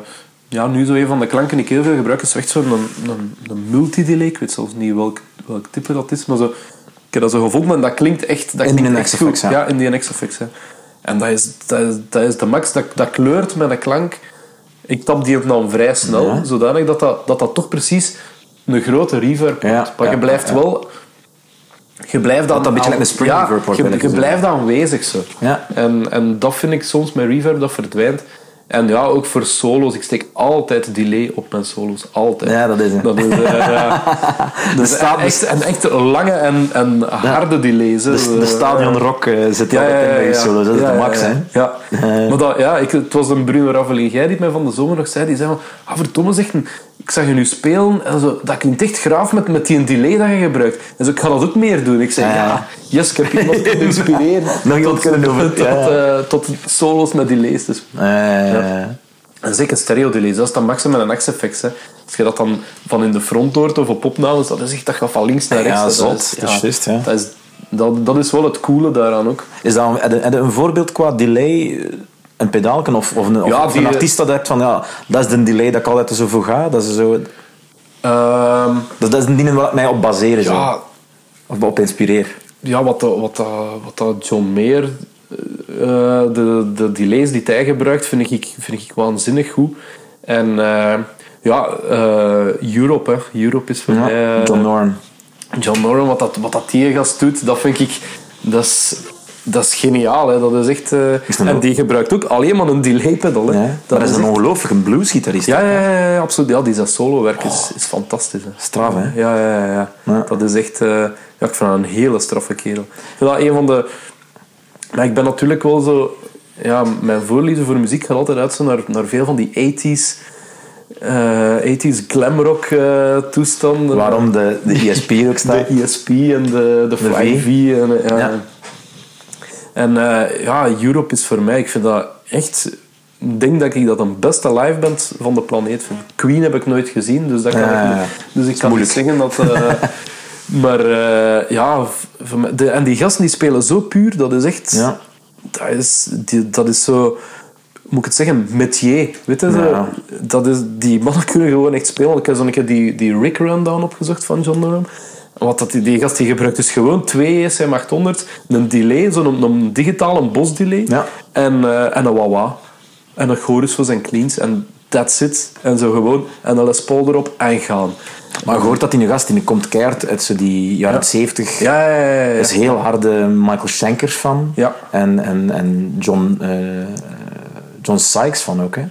Speaker 2: ja, nu zo een van de klanken die ik heel veel gebruik is echt zo'n een, een, een multidelay. Ik weet zelfs niet welk, welk type dat is, maar zo, ik heb dat zo gevonden en dat klinkt echt, dat
Speaker 1: In
Speaker 2: klinkt echt goed.
Speaker 1: ja.
Speaker 2: ja. in die NX effects. Ja. En dat is, dat, is, dat is de max, dat, dat kleurt met een klank. Ik tap die ook dan vrij snel,
Speaker 1: Ja.
Speaker 2: zodanig dat dat, dat dat toch precies een grote reverb
Speaker 1: Ja,
Speaker 2: wordt. Maar je blijft wel... Je blijft dat,
Speaker 1: dat een beetje like een spring
Speaker 2: ja, je, je blijft aanwezig zo.
Speaker 1: Ja.
Speaker 2: En, en dat vind ik soms met reverb, dat verdwijnt. En ja, ook voor solo's. Ik steek altijd delay op mijn solo's. Altijd.
Speaker 1: Ja, dat is het.
Speaker 2: Dat is, eh, ja. Dus
Speaker 1: staat-
Speaker 2: echt, en echt lange en, en harde delays. hè.
Speaker 1: De, de stadion rock eh, zit
Speaker 2: Ja,
Speaker 1: altijd
Speaker 2: ja,
Speaker 1: in bij solo's. Dat is de max, hè?
Speaker 2: Ja.
Speaker 1: Eh.
Speaker 2: Maar dat, ja, ik, het was een Bruno Ravelin die mij van de zomer nog zei. Die zei van, ah, verdomme zegt, ik zag je nu spelen en zo, dat klinkt echt graaf met, met die delay dat je gebruikt. En zo, ik ga dat ook meer doen. Ik zei,
Speaker 1: Ja,
Speaker 2: ja, yes, ik heb iemand kunnen inspireren.
Speaker 1: Nog iemand kunnen over-
Speaker 2: tot,
Speaker 1: ja.
Speaker 2: eh, tot solo's met delays. Dus. En zeker stereo delays, dat is dan maximum met een X-effect. hè. Als je dat dan van in de front hoort of op opnames, dat is echt dat gaat van links naar rechts.
Speaker 1: Ja.
Speaker 2: Dat
Speaker 1: zot.
Speaker 2: is-
Speaker 1: Dat is.
Speaker 2: Dat is, dat, dat is wel het coole daaraan ook.
Speaker 1: Is dat, een voorbeeld qua delay? Eh, Een pedaalken of, of, een, of
Speaker 2: Ja,
Speaker 1: of
Speaker 2: die-
Speaker 1: een artiest dat hebt van ja, dat is de delay dat ik altijd zo voor ga. Dat is, zo,
Speaker 2: Ehm,
Speaker 1: dat, dat is een ding waar ik mij op baseer. Zo.
Speaker 2: ja,
Speaker 1: Of op inspireer.
Speaker 2: ja, wat, dat- wat, dat- wat dat John Mayer, eh, de, de delays die hij gebruikt, vind ik, vind ik waanzinnig goed. En eh, ja, eh, Europe, hè. Europe is voor
Speaker 1: Ja,
Speaker 2: mij... eh,
Speaker 1: John Noran.
Speaker 2: John Noran, wat dat, wat dat die gast doet, dat vind ik... Dat is, dat is geniaal, hè. Dat is echt... eh,
Speaker 1: Is
Speaker 2: en die gebruikt ook alleen maar een delay pedal, hè.
Speaker 1: Ja, maar dat is een
Speaker 2: echt-
Speaker 1: ongelooflijke bluesgitarist.
Speaker 2: ja, ja, ja, ja, absoluut. Ja, die zijn solo-werk is, is fantastisch. Hè.
Speaker 1: Straf, hè?
Speaker 2: Ja, ja, ja, ja.
Speaker 1: Ja.
Speaker 2: Dat is echt... eh, ja, ik vind dat een hele straffe kerel. Dat een van de... Maar ik ben natuurlijk wel zo... Ja, mijn voorliefde voor muziek gaat altijd uit zo naar, naar veel van die 80s... eh 80s glamrock eh toestanden.
Speaker 1: Waarom de, de ESP ook staat.
Speaker 2: De ESP en de, de Flying V. En, ja. En eh, ja, Europe is voor mij, ik vind dat echt... Ik denk dat ik dat een beste live band van de planeet vind. Queen heb ik nooit gezien, dus, dat kan
Speaker 1: Ja,
Speaker 2: ik, niet- dus ik kan niet zeggen dat... eh, maar eh, ja, de, en die gasten die spelen zo puur, dat is echt...
Speaker 1: Ja.
Speaker 2: Dat, is, die, dat is zo... Moet ik het zeggen? Metier. Weet je,
Speaker 1: Ja.
Speaker 2: dat is, die mannen kunnen gewoon echt spelen. Ik heb zo'n keer die, die Rick Rundown opgezocht van John Norum. Wat dat, die, die gast die gebruikt dus gewoon twee SM800, een delay, zo'n een digitale bos delay
Speaker 1: Ja.
Speaker 2: en, eh, en een wah-wah. En een chorus voor zijn cleans en that's it. En zo gewoon. En een Les Paul erop en gaan.
Speaker 1: Maar je hoort dat die gast die komt keihard uit zo die jaren 70.
Speaker 2: Ja, ja, ja. ja.
Speaker 1: is heel harde Michael Schenkers van.
Speaker 2: Ja.
Speaker 1: En, en, en John, eh, John Sykes van ook. Hè.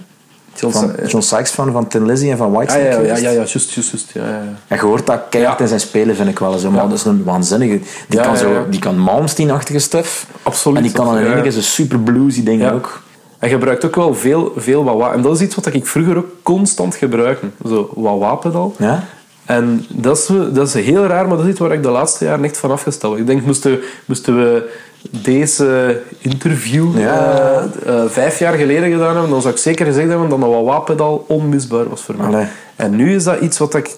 Speaker 2: John
Speaker 1: Van, John Sykes van, van Tin Lizzy en van
Speaker 2: Ja,
Speaker 1: Whitesnake.
Speaker 2: ja, ja, ja, ja, juist, juist, juist. Ja.
Speaker 1: En je hoort dat keihard in zijn spelen, vind ik wel. Zo. Maar dat is een waanzinnige... Die kan, zo, die kan Malmsteen-achtige stuff.
Speaker 2: Absoluut.
Speaker 1: En die kan dan in
Speaker 2: Ja.
Speaker 1: één keer zo super bluesy dingen ook.
Speaker 2: Hij gebruikt ook wel veel, veel wah En dat is iets wat ik vroeger ook constant gebruikte. Zo wah-wah-pedal.
Speaker 1: Ja?
Speaker 2: En dat is, dat is heel raar, maar dat is iets waar ik de laatste jaren echt van afgestapt ben. Ik denk, moesten, moesten we deze interview
Speaker 1: Ja.
Speaker 2: eh, eh, vijf jaar geleden gedaan hebben, dan zou ik zeker gezegd hebben dat een wah-wah-pedal onmisbaar was voor mij.
Speaker 1: Allee.
Speaker 2: En nu is dat iets wat ik,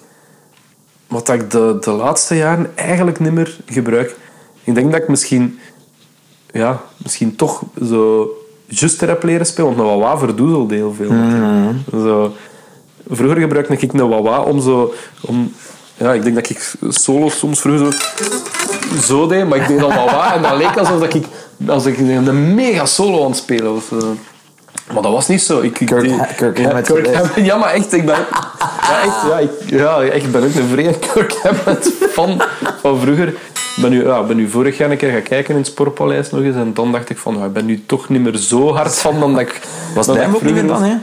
Speaker 2: wat ik de, de laatste jaren eigenlijk niet meer gebruik. Ik denk dat ik misschien, ja, misschien toch zo just heb leren spelen, want een wah-wah verdoezelt heel veel. Zo, vroeger gebruikte ik een wah-wah om zo... Om, ja, ik denk dat ik solo's soms vroeger zo, zo deed, maar ik deed dan wah-wah en dat leek alsof ik, als ik een mega solo aan het spelen was. eh. Maar dat was niet zo. Ik, ik
Speaker 1: Kirk- Hammett
Speaker 2: Kirk
Speaker 1: geweest.
Speaker 2: Hammett. Ja, maar echt, ik ben... Ja, echt, ja, ik, ja, echt, ik ben ook een vreemd Kirk Hammett fan van vroeger. Ik ben nu, ja, ben nu vorig jaar een keer gaan kijken in het Sportpaleis nog eens. En dan dacht ik van, ik ben nu toch niet meer zo hard van dan dat ik...
Speaker 1: Was ook niet meer dan, hè?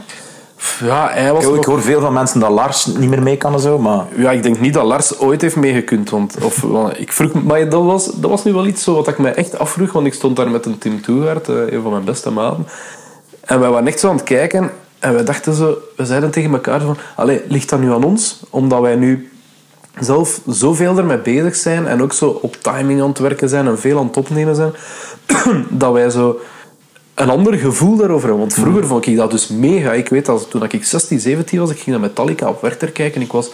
Speaker 2: Ja, hij was
Speaker 1: Ik, hoor veel van mensen dat Lars niet meer mee kan en zo, maar...
Speaker 2: ja, ik denk niet dat Lars ooit heeft meegekund. Want, of, want ik vroeg, maar dat was, dat was nu wel iets zo wat ik me echt afvroeg. Want ik stond daar met een Tim Toegaard, eh, een van mijn beste maten. En wij waren echt zo aan het kijken. En wij dachten zo... We zeiden tegen elkaar van... Allee, ligt dat nu aan ons? Omdat wij nu zelf zoveel ermee bezig zijn. En ook zo op timing aan het werken zijn. En veel aan het opnemen zijn. dat wij zo een ander gevoel daarover hebben. Want vroeger vond ik dat dus mega. Ik weet dat toen ik 16, 17 was, ik ging naar Metallica op Werchter kijken. Ik was,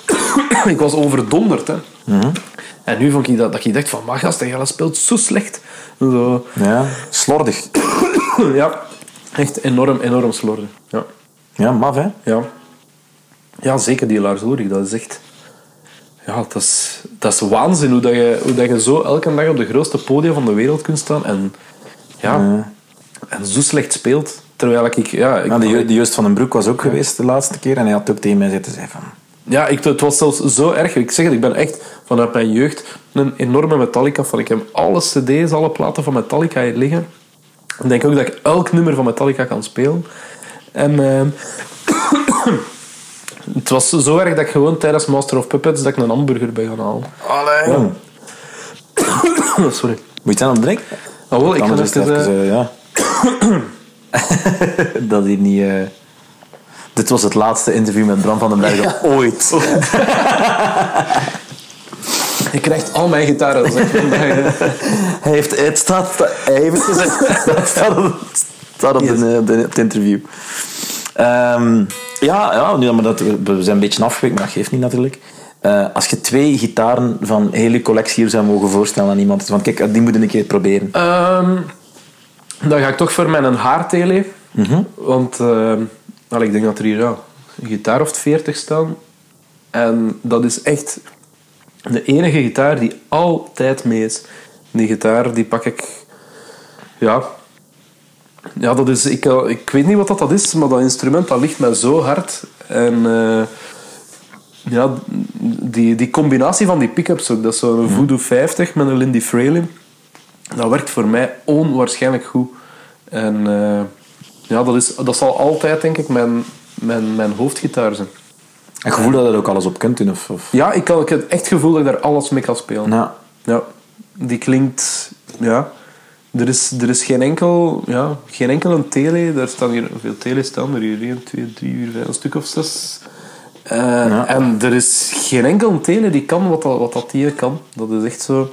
Speaker 2: ik was overdonderd. Hè. En nu vond ik dat, dat ik dacht van, maar gast, dat speelt zo slecht. Zo,
Speaker 1: Ja, slordig.
Speaker 2: ja, echt enorm, enorm slordig. Ja.
Speaker 1: Ja, maf, hè?
Speaker 2: Ja. ja, zeker die Lars Ulrich. Dat is echt... Ja, dat is, dat is waanzin hoe, dat je, hoe dat je zo elke dag op de grootste podia van de wereld kunt staan en, ja, en zo slecht speelt. Terwijl ik... Ja, ik,
Speaker 1: Ja, de, de Joost van den Broek was ook geweest de laatste keer en hij had ook tegen mij zitten zeggen van...
Speaker 2: Ja, ik, het was zelfs zo erg. Ik zeg het, ik ben echt vanuit mijn jeugd een enorme Metallica fan. Ik heb alle cd's, alle platen van Metallica hier liggen. Ik denk ook dat ik elk nummer van Metallica kan spelen. En ehm, het was zo erg dat ik gewoon tijdens Master of Puppets dat ik een hamburger ben gaan halen.
Speaker 1: Allee.
Speaker 2: Sorry.
Speaker 1: Moet je het dan op drinken?
Speaker 2: Nou wel, ik ga
Speaker 1: het
Speaker 2: even...
Speaker 1: even, eh, ja. dat hier niet... eh, Dit was het laatste interview met Bram van den Bergen ooit.
Speaker 2: Je krijgt al mijn gitaren. Vandaag, eh.
Speaker 1: Hij heeft, het staat, hij heeft het gezegd. Het staat op, het staat op, de, op, de- op het interview. Ehm, ja, ja nu, maar dat, we zijn een beetje afgeweken, maar dat geeft niet natuurlijk. Eh, als je twee gitaren van heel je collectie hier zou mogen voorstellen aan iemand, van kijk, die moeten een keer proberen.
Speaker 2: Ehm, dan ga ik toch voor mijn haartele. Want ehm, wel, ik denk dat er hier ja, een gitaar of 40 staan. En dat is echt de enige gitaar die altijd mee is. Die gitaar die pak ik. Ja. Ja, dat is. Ik, eh, ik weet niet wat dat, dat is, maar dat instrument dat ligt mij zo hard. En. eh, ja, die, die combinatie van die pick-ups ook. Dat is zo'n Voodoo 50 met een Lindy Fralin. Dat werkt voor mij onwaarschijnlijk goed. En eh, ja, dat, is, dat zal altijd, denk ik, mijn, mijn, mijn hoofdgitaar zijn.
Speaker 1: En gevoel dat je er ook alles op kunt? Of, of...
Speaker 2: Ja, ik, kan, ik heb echt het gevoel dat ik daar alles mee kan spelen.
Speaker 1: Ja.
Speaker 2: Ja, die klinkt... Ja, er is, er is geen enkel... Ja, geen enkel een tele. Daar staan hier veel tele staan. Er hier 1, 2, 3, 4, 5, een stuk of zes. Eh, En er is geen enkel tele die kan wat dat, wat dat hier kan. Dat is echt zo...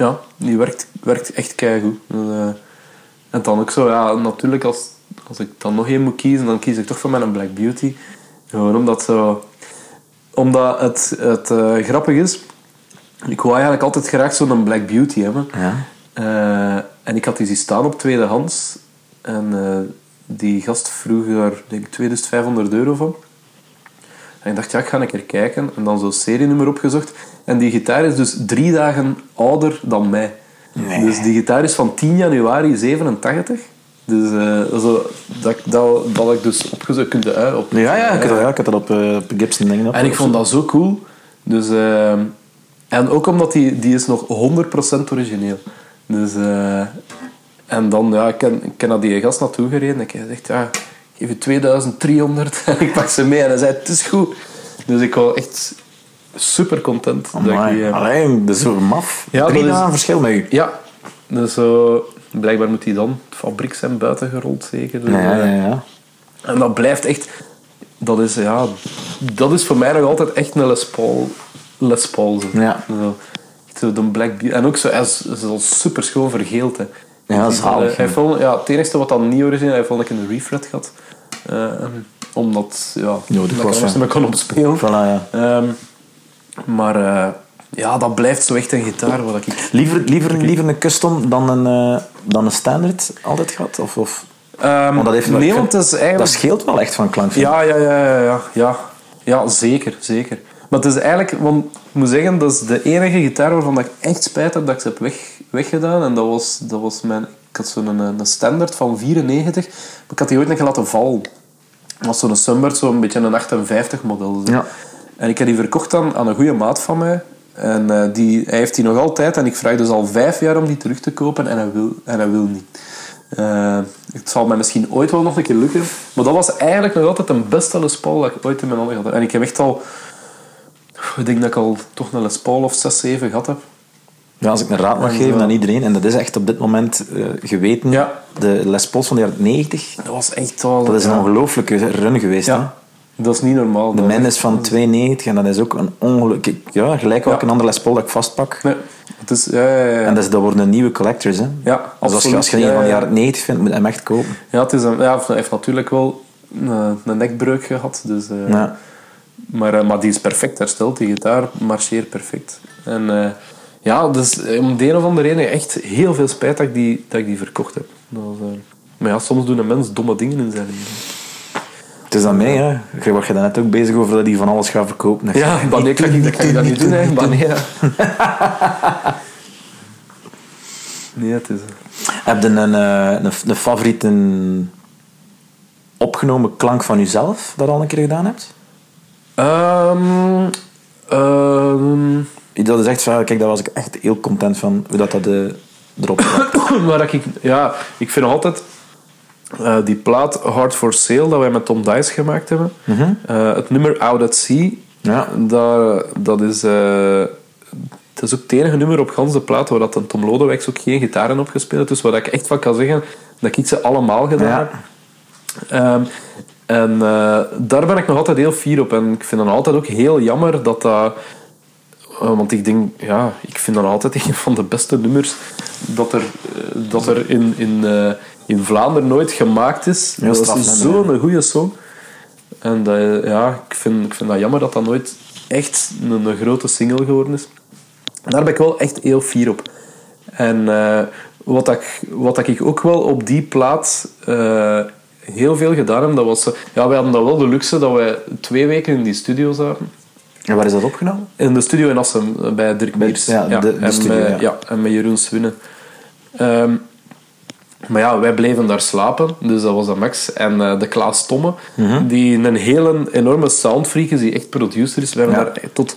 Speaker 2: Ja, die werkt, werkt echt keigoed. Uh, en dan ook zo, ja, natuurlijk als, als ik dan nog één moet kiezen, dan kies ik toch voor mijn Black Beauty. Gewoon omdat zo... Omdat het, het eh, grappig is, ik wou eigenlijk altijd graag zo'n Black Beauty hebben.
Speaker 1: Ja.
Speaker 2: Eh, en ik had die zien staan op tweedehands. En die gast vroeg daar, denk ik, 2500 euro van. En ik dacht, ja, ik ga een keer kijken. En dan zo'n serienummer opgezocht. En die gitaar is dus drie dagen ouder dan mij.
Speaker 1: Nee.
Speaker 2: Dus die gitaar is van 10 januari 87. Dus eh, zo, dat, dat, ik dus opgezocht. Kun je uit op,
Speaker 1: Ja, ja, ik, had, ja, ik had dat op, op Gibson dingen op.
Speaker 2: en ik vond dat zo cool. Dus, eh, en ook omdat die, die is nog 100% origineel. Dus, en dan, ja, ik ken, ik ken naar die gast naartoe gereden. En ik gezegd, ja, geef je 2300. En ik pak ze mee. En hij zei, het is goed. Dus ik was echt super content. dat ik
Speaker 1: Amai.
Speaker 2: die, eh,
Speaker 1: Allee, dat is zo maf.
Speaker 2: Ja,
Speaker 1: Drie
Speaker 2: dat is-
Speaker 1: dagen verschil met u.
Speaker 2: ja, dus. Blijkbaar moet die dan de fabriek zijn buitengerold, zeker. Dus,
Speaker 1: Ja, ja,
Speaker 2: eh,
Speaker 1: ja.
Speaker 2: En dat blijft echt... Dat is, ja, dat is voor mij nog altijd echt een Les Paul. Les Paul. Zo.
Speaker 1: Ja.
Speaker 2: Zo, zo de Black. En ook zo, hij is, is al super schoon vergeeld. Hè.
Speaker 1: Ja, dat is zalig,
Speaker 2: Hij heeft wel- ja, het enige wat dan niet origineel, hij wel een keer een refret gehad. Eh, omdat, ja,
Speaker 1: Nodig
Speaker 2: dat ik
Speaker 1: was,
Speaker 2: er meer kon opspelen.
Speaker 1: Voilà, ja.
Speaker 2: Ehm, maar eh, ja, dat blijft zo echt een gitaar. Wat ik,
Speaker 1: Liever, liever, liever een custom dan een, eh, dan een standard altijd gehad? Of, of...
Speaker 2: Ehm,
Speaker 1: Want dat heeft
Speaker 2: nee,
Speaker 1: ik
Speaker 2: want het is eigenlijk...
Speaker 1: Dat scheelt wel echt van klank. ik.
Speaker 2: Ja, ja, ja, ja, ja, ja. Ja, zeker, zeker. Maar het is eigenlijk, want ik moet zeggen, dat is de enige gitaar waarvan ik echt spijt heb dat ik ze heb weg, weggedaan. En dat was, dat was mijn, ik had zo'n een, een standaard van 94, maar ik had die ooit nog laten vallen. Dat was zo'n Sunbird, zo'n beetje een 58 model. zo.
Speaker 1: Ja.
Speaker 2: En ik heb die verkocht aan, aan een goede maat van mij. En eh, die, hij heeft die nog altijd. En ik vraag dus al vijf jaar om die terug te kopen. En hij wil, en hij wil niet. Eh, het zal mij misschien ooit wel nog een keer lukken. Maar dat was eigenlijk nog altijd een beste Les Paul dat ik ooit in mijn handen had. En ik heb echt al... Ik denk dat ik al toch een Les Paul of 6, 7 gehad heb.
Speaker 1: Ja, als ik een raad mag
Speaker 2: En
Speaker 1: geven
Speaker 2: zo.
Speaker 1: aan iedereen, en dat is echt op dit moment eh, geweten,
Speaker 2: Ja.
Speaker 1: de Les Pauls van de jaren 90,
Speaker 2: Dat was echt al...
Speaker 1: dat is een
Speaker 2: ja.
Speaker 1: ongelooflijke run geweest. hè?
Speaker 2: Ja, dat is niet normaal.
Speaker 1: De
Speaker 2: echt-
Speaker 1: is van 92 en dat is ook een ongeluk. ik- Ja, gelijk ook
Speaker 2: Ja.
Speaker 1: een andere Les Paul dat ik vastpak.
Speaker 2: Nee, het is... Ja, ja, ja.
Speaker 1: En dat, is, dat worden nieuwe collectors. Hè?
Speaker 2: Ja,
Speaker 1: dus als je, als je een van de
Speaker 2: ja.
Speaker 1: jaren 90 vindt, moet je hem echt kopen.
Speaker 2: Ja, het is een, ja, hij heeft natuurlijk wel een, een nekbreuk gehad. Dus, eh,
Speaker 1: Ja.
Speaker 2: Maar, eh, maar die is perfect hersteld. Die gitaar marcheert perfect. En eh, ja, dus eh, om de een of andere reden echt heel veel spijt dat ik die, dat ik die verkocht heb. Dat was, maar ja, soms doen een mens domme dingen in zijn leven.
Speaker 1: Het is aan mij, hè. Je was je net ook bezig over dat hij van alles gaat verkopen.
Speaker 2: Ja, kan ik dat, kan ik dat niet doen? Hè? Nee, het is...
Speaker 1: Heb je een, een, een favoriete opgenomen klank van jezelf dat je al een keer gedaan hebt?
Speaker 2: Ehm, ehm,
Speaker 1: Dat is echt van, kijk, daar was ik echt heel content van, hoe dat, dat eh, erop.
Speaker 2: Maar dat ik, ja, ik vind altijd eh, die plaat Hard for Sale dat wij met Tom Dice gemaakt hebben. Eh, het nummer Out at Sea,
Speaker 1: Ja.
Speaker 2: dat, dat is. dat is ook het enige nummer op gans de plaat waar dat Tom Lodewijks ook geen gitaren op gespeeld heeft. Dus waar ik echt van kan zeggen dat ik ze allemaal gedaan
Speaker 1: Ja.
Speaker 2: heb. En eh, daar ben ik nog altijd heel fier op. En ik vind dan altijd ook heel jammer dat dat... eh, want ik denk, ja, ik vind dat altijd een van de beste nummers dat er, eh, dat er in, in, in Vlaanderen nooit gemaakt is.
Speaker 1: Ja,
Speaker 2: dat is zo'n goede song. En dat, ja, ik vind, ik vind dat jammer dat dat nooit echt een, een grote single geworden is. Daar ben ik wel echt heel fier op. En wat, ik, wat ik ook wel op die plaat heel veel gedaan heb, dat was... Ja, wij hadden dan wel de luxe dat wij twee weken in die studio zaten.
Speaker 1: En waar is dat opgenomen?
Speaker 2: In de studio in Assen, eh, bij Dirk Miers.
Speaker 1: ja, de- de
Speaker 2: en
Speaker 1: studio,
Speaker 2: met,
Speaker 1: ja.
Speaker 2: en met Jeroen Swinnen. Ehm, maar ja, wij bleven daar slapen, dus dat was dat Max. En eh, de Klaas Tomme,
Speaker 1: Mhm.
Speaker 2: die een hele enorme soundfreak is, die echt producer is. We hebben
Speaker 1: Ja.
Speaker 2: daar tot,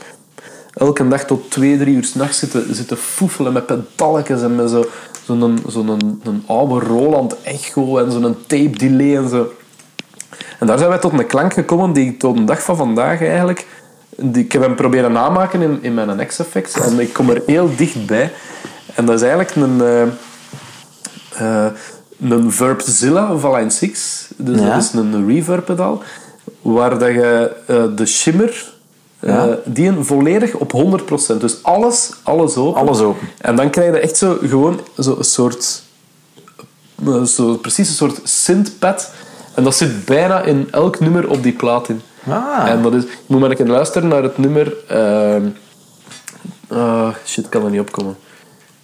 Speaker 2: elke dag tot twee, drie uur s'nachts zitten, zitten foefelen met pedalletjes en met zo- zo'n zo'n een, een oude Roland Echo en zo'n tape delay en zo. En daar zijn wij tot een klank gekomen die ik tot de dag van vandaag eigenlijk... Die, ik heb hem proberen namaken in, in mijn X-Effects en ik kom er heel dichtbij. En dat is eigenlijk een... eh eh, een Verbzilla van Line 6. Dus
Speaker 1: Ja.
Speaker 2: dat is een reverb pedaal. Waar dat je eh, de shimmer... eh,
Speaker 1: Ja.
Speaker 2: die een volledig op 100%. Dus alles, alles open.
Speaker 1: Alles open.
Speaker 2: En dan krijg je echt zo gewoon zo een soort... eh, Zo, precies een soort synthpad. En dat zit bijna in elk nummer op die plaat in.
Speaker 1: Ah.
Speaker 2: En dat is... Je moet maar een keer luisteren naar het nummer... ehm, ah, shit, ik kan er niet opkomen.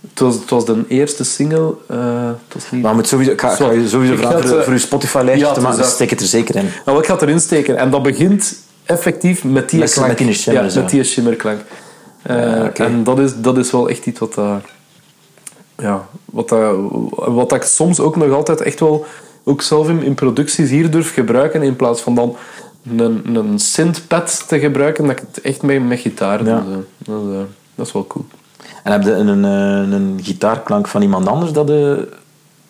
Speaker 2: Het was, het was de eerste single. eh, het was niet...
Speaker 1: Maar moet sowieso, ik ga, ik je sowieso
Speaker 2: Ik
Speaker 1: vragen voor,
Speaker 2: eh,
Speaker 1: voor je Spotify-lijstje
Speaker 2: ja,
Speaker 1: te maken,
Speaker 2: dus
Speaker 1: steek het er zeker in.
Speaker 2: Nou, ik ga het erin steken. En dat begint effectief met die
Speaker 1: Met-
Speaker 2: klank.
Speaker 1: met die shimmer,
Speaker 2: ja,
Speaker 1: zo.
Speaker 2: met die shimmerklank. Eh,
Speaker 1: Ja.
Speaker 2: En dat is, dat is wel echt iets wat... dat ja, wat, dat wat ik soms ook nog altijd echt wel... Ook zelf in, in producties hier durf gebruiken. In plaats van dan een, een synthpad te gebruiken. Dat ik het echt met, met gitaar doe.
Speaker 1: Ja.
Speaker 2: zo. Dat, is, eh, dat is wel cool.
Speaker 1: En heb je een, een, een gitaarklank van iemand anders dat je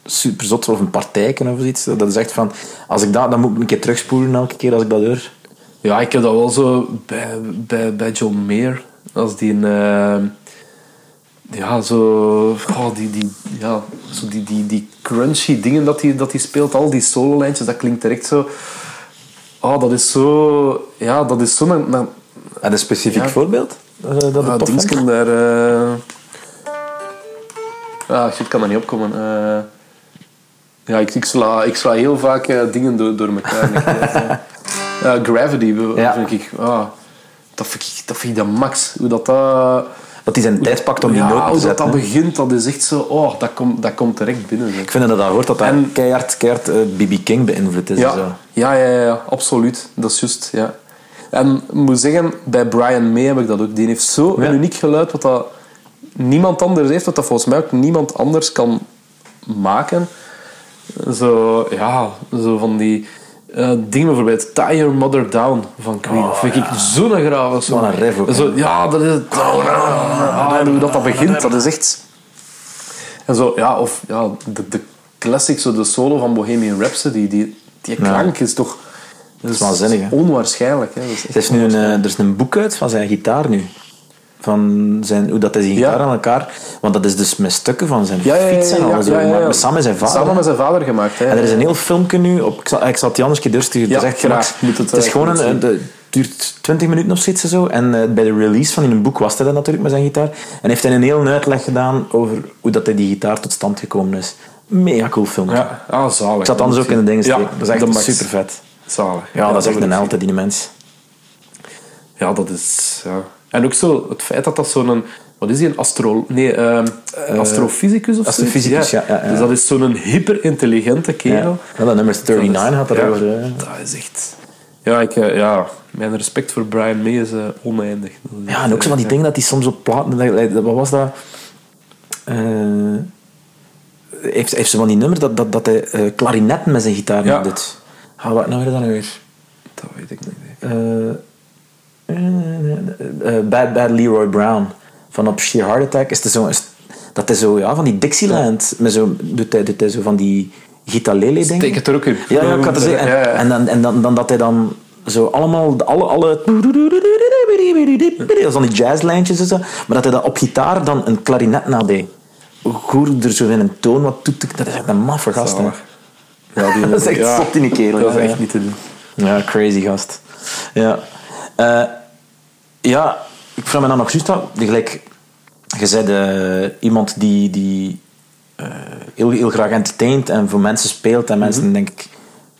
Speaker 1: super zot of een partijken of zoiets? Dat is echt van, als ik dat, dan moet ik een keer terugspoelen elke keer als ik dat hoor.
Speaker 2: Ja, ik heb dat wel zo bij, bij, bij John Mayer. Als die een... eh, ja, zo... Oh, die, die, ja, zo die, die, die crunchy dingen dat hij dat die speelt. Al die solo-lijntjes, dat klinkt direct zo... Oh, dat is zo... Ja, dat is zo... Een, een,
Speaker 1: En een specifiek
Speaker 2: Ja.
Speaker 1: voorbeeld? eh, Dat, het tof vindt?
Speaker 2: Dingsken daar... eh Ah, shit, ik kan er niet opkomen. Eh ja, ik, ik, sla, ik sla heel vaak dingen door, door elkaar. Gravity
Speaker 1: Ja.
Speaker 2: vind ik... Ah, dat, vind ik dat vind ik de max. Hoe dat... dat
Speaker 1: Dat hij zijn tijd pakt om die
Speaker 2: ja,
Speaker 1: noten te
Speaker 2: hoe dat,
Speaker 1: zetten.
Speaker 2: dat
Speaker 1: hè.
Speaker 2: begint, dat is echt zo... Oh, dat komt, dat komt direct binnen. zeg.
Speaker 1: Ik vind dat dat hoort dat dat
Speaker 2: En-
Speaker 1: keihard, keihard eh, B.B. King beïnvloed is.
Speaker 2: Ja,
Speaker 1: Zo.
Speaker 2: ja, ja, ja, ja, absoluut. Dat is juist, ja. En ik moet zeggen, bij Brian May heb ik dat ook. Die heeft zo
Speaker 1: Ja.
Speaker 2: een uniek geluid wat dat niemand anders heeft, wat dat volgens mij ook niemand anders kan maken. Zo, ja, zo van die eh, dingen bijvoorbeeld. Tie Your Mother Down van Queen. dat vind ik zo'n grave song.
Speaker 1: Wat een riff ook,
Speaker 2: Zo, ja, dat is het. Ah, en hoe dat, dat begint, dat is echt... En zo, ja, of ja, de, de classic, zo de solo van Bohemian Rhapsody, die, die klank is toch... Dat is
Speaker 1: waanzinnig, hè?
Speaker 2: Onwaarschijnlijk. Hè? Dat is
Speaker 1: Er is nu een, eh, er is een boek uit van zijn gitaar nu. Van zijn, hoe dat
Speaker 2: Ja.
Speaker 1: gitaar aan elkaar... Want dat is dus met stukken van zijn
Speaker 2: Ja,
Speaker 1: fiets en alles.
Speaker 2: ja, ja, ja.
Speaker 1: Maar samen met zijn vader.
Speaker 2: Samen met zijn vader gemaakt. Hè?
Speaker 1: En er is een heel filmpje nu op. Ik zal, ik zal het je anders een keer doorsturen.
Speaker 2: Ja,
Speaker 1: het is echt
Speaker 2: graag. Moet het,
Speaker 1: het is
Speaker 2: eh,
Speaker 1: gewoon een.
Speaker 2: Het
Speaker 1: duurt 20 minuten of zoiets en zo. En eh, bij de release van in een boek was hij dat natuurlijk met zijn gitaar. En heeft hij een heel uitleg gedaan over hoe dat hij die gitaar tot stand gekomen is. Mega cool filmpje.
Speaker 2: Ja, ah, zalig.
Speaker 1: Ik zat anders ook in de dingen steken. dat is echt super vet.
Speaker 2: Zalig.
Speaker 1: Ja, dat is echt een held, die mens.
Speaker 2: Ja, dat is... Ja. En ook zo het feit dat dat zo'n... Wat is die? Een astro... Nee, ehm astrofysicus of zo?
Speaker 1: astrofysicus, ja, ja, ja.
Speaker 2: Dus dat is zo'n hyperintelligente kerel.
Speaker 1: Ja, dat nummer 39 had
Speaker 2: Ja,
Speaker 1: erover. eh.
Speaker 2: Dat is echt... Ja, ik, eh, ja, mijn respect voor Brian May is eh, oneindig. Dat is
Speaker 1: Ja, en ook zo van die
Speaker 2: eh,
Speaker 1: dingen dat hij soms op platen... dat- dat- Wat was dat? Eh, heeft, heeft ze van die nummer dat, dat, dat hij eh, klarinetten met zijn gitaar doet. Ah, wat nou weer dan weer?
Speaker 2: Dat weet ik niet.
Speaker 1: Eh, eh, Bad Bad Leroy Brown van op Sheer Heart Attack is het zo, is, dat is zo ja, van die Dixieland met zo, doet, hij, doet hij zo van die gitalele dingen
Speaker 2: Steek het er ook in.
Speaker 1: ja, ja, ik had het zeggen. En,
Speaker 2: Ja, ja.
Speaker 1: en, dan, en dan, dan dat hij dan zo allemaal alle, alle van die jazzlijntjes en zo, maar dat hij dat op gitaar dan een klarinet nadeed goed er zo in een toon wat toet dat is echt een maffe gast.
Speaker 2: Ja, die,
Speaker 1: dat is echt
Speaker 2: ja,
Speaker 1: zot in die kerel
Speaker 2: Dat is
Speaker 1: ja,
Speaker 2: echt niet te doen.
Speaker 1: Ja, crazy gast. Ja. Eh, ja, ik vraag me dan nog juist af. Gelijk, je bent eh, iemand die, die eh, heel, heel graag entertaint en voor mensen speelt en mensen, denk ik,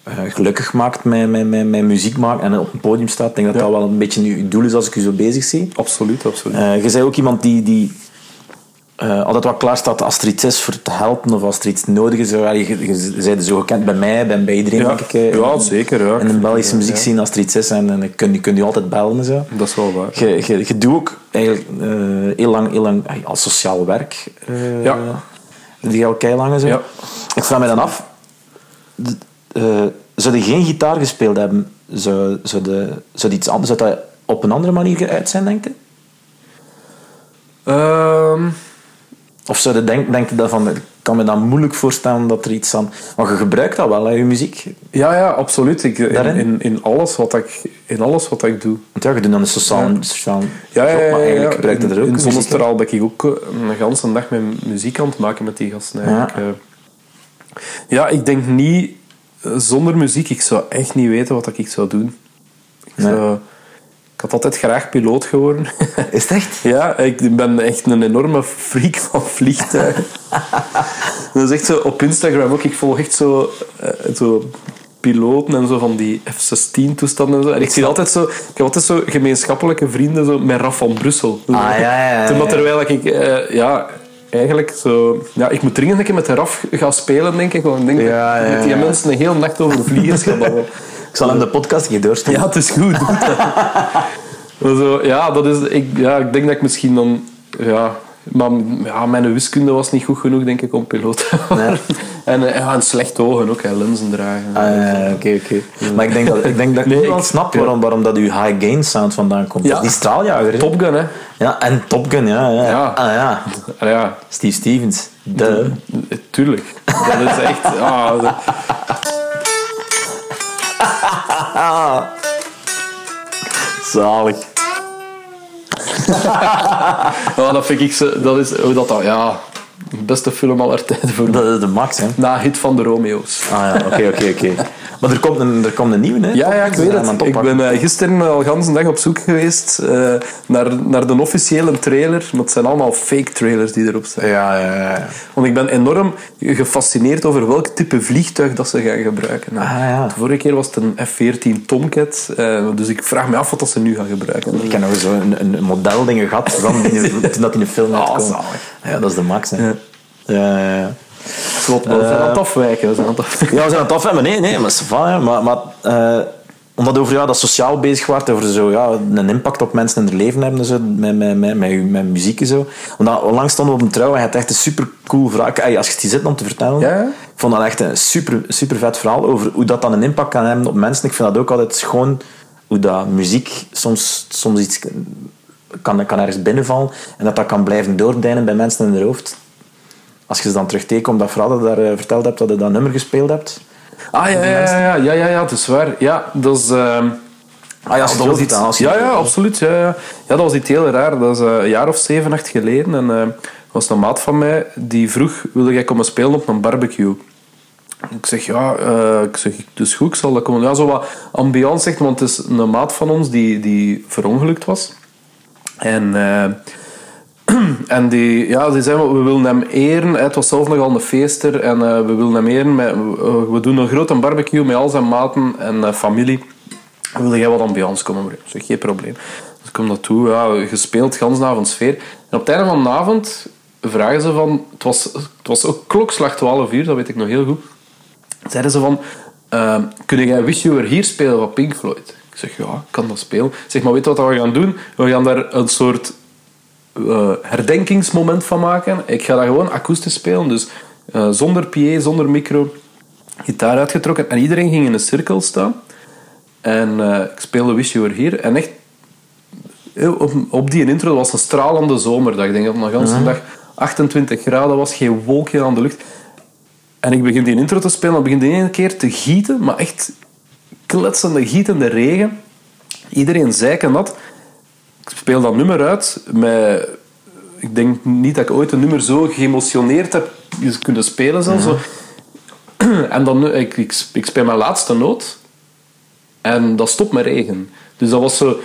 Speaker 1: eh, gelukkig maakt met, met, met, met muziek maken en op een podium staat. Ik denk dat
Speaker 2: Ja.
Speaker 1: dat wel een beetje je doel is als ik je zo bezig zie.
Speaker 2: Absoluut, absoluut.
Speaker 1: Eh, je bent ook iemand die, die eh, altijd wel klaar staat als er iets is voor te helpen of als er iets nodig is. Je, je, je bent zo gekend bij mij, bij, bij iedereen,
Speaker 2: Ja.
Speaker 1: denk ik. eh,
Speaker 2: Ja, zeker, ja.
Speaker 1: In de Belgische muziek
Speaker 2: ja.
Speaker 1: zien als er iets is en, en je kunt je, kunt je altijd bellen en zo.
Speaker 2: Dat is wel waar.
Speaker 1: Je, je, je doet ook eigenlijk eh, heel lang, heel lang als sociaal werk.
Speaker 2: Ja.
Speaker 1: Die al lang zo.
Speaker 2: Ja.
Speaker 1: Ik vraag me dan af, zou je geen gitaar gespeeld hebben, zou, zou, de, zou iets anders, zou dat op een andere manier uit zijn, denk je?
Speaker 2: Ehm,
Speaker 1: Of zou je denk, denk je dat van, ik kan me dan moeilijk voorstellen dat er iets aan... Maar je gebruikt dat wel, hè, je muziek.
Speaker 2: ja, ja, absoluut. Ik, in, in, in, alles wat ik, in alles wat ik doe.
Speaker 1: Want ja, je doet dan een sociaal, sociaal
Speaker 2: Ja, ja,
Speaker 1: maar eigenlijk je er ook
Speaker 2: In, in. Zonnestraal ben ik ook eh, een ganse dag met muziek aan het maken met die gasten. Eigenlijk.
Speaker 1: Ja.
Speaker 2: Ik denk niet... eh, Zonder muziek, ik zou echt niet weten wat ik zou doen. Ik,
Speaker 1: Nee.
Speaker 2: zou- ik had altijd graag piloot geworden.
Speaker 1: Is het echt?
Speaker 2: Ja, ik ben echt een enorme freak van vliegtuigen. dat is echt zo op Instagram ook. Ik volg echt zo, eh, zo piloten en zo van die F-16 toestanden en zo. En ik zie altijd zo, ik heb altijd zo gemeenschappelijke vrienden zo met Raf van Brussel.
Speaker 1: Ah, ja, ja, ja,
Speaker 2: Terwijl-
Speaker 1: ja.
Speaker 2: Terwijl ik, eh, ja, eigenlijk zo, ja, ik moet dringend een keer met de Raf gaan spelen, denk ik. Want ik denk
Speaker 1: Ja,
Speaker 2: dat ik
Speaker 1: ja,
Speaker 2: met die
Speaker 1: ja.
Speaker 2: mensen een hele nacht over vliegers ga babbelen.
Speaker 1: Ik zal hem de podcast keer doorsturen.
Speaker 2: Ja, het is goed. zo, ja, dat is, ik, ja, ik denk dat ik misschien dan... Ja, maar ja, mijn wiskunde was niet goed genoeg, denk ik, om piloot.
Speaker 1: Nee.
Speaker 2: En, ja, en slecht ogen ook, hè, lenzen dragen.
Speaker 1: Ah, Oké, oké. Maar ik denk dat ik, denk dat ik
Speaker 2: Nee,
Speaker 1: nu wel
Speaker 2: ik-
Speaker 1: snap
Speaker 2: ja.
Speaker 1: waarom, waarom dat uw high gain sound vandaan komt.
Speaker 2: Ja.
Speaker 1: Die straaljager. hè?
Speaker 2: Top Gun, hè.
Speaker 1: Ja, en Top Gun, ja. ja.
Speaker 2: Ja.
Speaker 1: Ah, ja.
Speaker 2: Ah, ja,
Speaker 1: Steve Stevens. De.
Speaker 2: tuurlijk. Dat is echt... Dat-
Speaker 1: Zalig.
Speaker 2: ja, dat vind ik... zo- Dat is... Hoe dat dat... Ja, beste film aller tijden voor
Speaker 1: Dat is de max, hè.
Speaker 2: Na hit van de Romeo's.
Speaker 1: Ah ja, oké, oké, oké. Maar er komt een, er komt een nieuwe, hè?
Speaker 2: Ja, ja, ik weet het. Ik ben eh, gisteren al gans een dag op zoek geweest eh, naar, naar de officiële trailer. Maar het zijn allemaal fake trailers die erop staan.
Speaker 1: Ja, ja, ja.
Speaker 2: Want ik ben enorm gefascineerd over welk type vliegtuig dat ze gaan gebruiken.
Speaker 1: Ah, ja.
Speaker 2: De vorige keer was het een F-14 Tomcat. eh, dus ik vraag me af wat dat ze nu gaan gebruiken.
Speaker 1: Ik heb nog zo een, een modeldingen gehad van toen dat in de film uitkwam.
Speaker 2: zalig.
Speaker 1: Ja, dat is de max, hè.
Speaker 2: Ja.
Speaker 1: Ja, ja,
Speaker 2: we zijn aan het afwijken. We zijn aan het afwijken.
Speaker 1: Ja, we zijn aan het afhebben. Nee, nee, maar, va, maar, maar eh, omdat over ja, dat sociaal bezig wordt, over zo, ja, een impact op mensen in hun leven hebben, zo, met, met, met, met, met muziek en zo. Omdat onlangs stonden we op een trouw en je had echt een super cool verhaal. Als je het hier zit om te vertellen,
Speaker 2: ja.
Speaker 1: ik vond dat echt een super, super vet verhaal over hoe dat dan een impact kan hebben op mensen. Ik vind dat ook altijd schoon, hoe dat muziek soms, soms iets kan, kan ergens binnenvallen en dat dat kan blijven doordijnen bij mensen in hun hoofd. Als je ze dan omdat vooral dat je daar eh, verteld hebt dat je dat nummer gespeeld hebt.
Speaker 2: Ah, ja, ja, ja, ja, ja, ja, het is waar. Ja, dat is... ehm,
Speaker 1: Ah ja,
Speaker 2: dat was iets, ja, ja, absoluut. Ja, ja. ja, dat was iets heel raar. Dat is eh, een jaar of zeven, acht geleden. En eh, was een maat van mij die vroeg: wilde jij komen spelen op een barbecue? Ik zeg ja, ik zeg dus goed, ik zal dat komen. Ja, zo wat ambiance zegt, want het is een maat van ons die, die verongelukt was. En, en die, ja, die zei, we willen hem eren. Het was zelf nogal een feester en eh, we willen hem eren. Met, we- doen een grote barbecue met al zijn maten en eh, familie. Wilde jij wat ambiance komen brengen? Zeg, geen probleem. Dus ik kom naartoe, ja, gespeeld, gans avond sfeer. En op het einde van de avond vragen ze van... Het was, het was ook klokslag 12 uur, dat weet ik nog heel goed. Zeiden ze van... eh, kun jij Wish You Were Here spelen van Pink Floyd? Ik zeg, ja, ik kan dat spelen. Zeg, maar weet je wat we gaan doen? We gaan daar een soort eh, herdenkingsmoment van maken. Ik ga dat gewoon akoestisch spelen. Dus eh, zonder PA, zonder micro. Gitaar uitgetrokken. En iedereen ging in een cirkel staan. En eh, ik speelde Wish You Were Here. En echt, op, op die intro, was een stralende zomerdag. Ik denk dat het nog een dag 28 graden was. Geen wolkje aan de lucht. En ik begin die intro te spelen. Dan begint in één keer te gieten. Maar echt kletsende, gietende regen. Iedereen zeiken nat. Ik speel dat nummer uit met... Ik denk niet dat ik ooit een nummer zo geëmotioneerd heb kunnen spelen. Zelfs. Zo. En dan, ik, ik, ik speel mijn laatste noot. En dat stopt met regen. Dus dat was zo...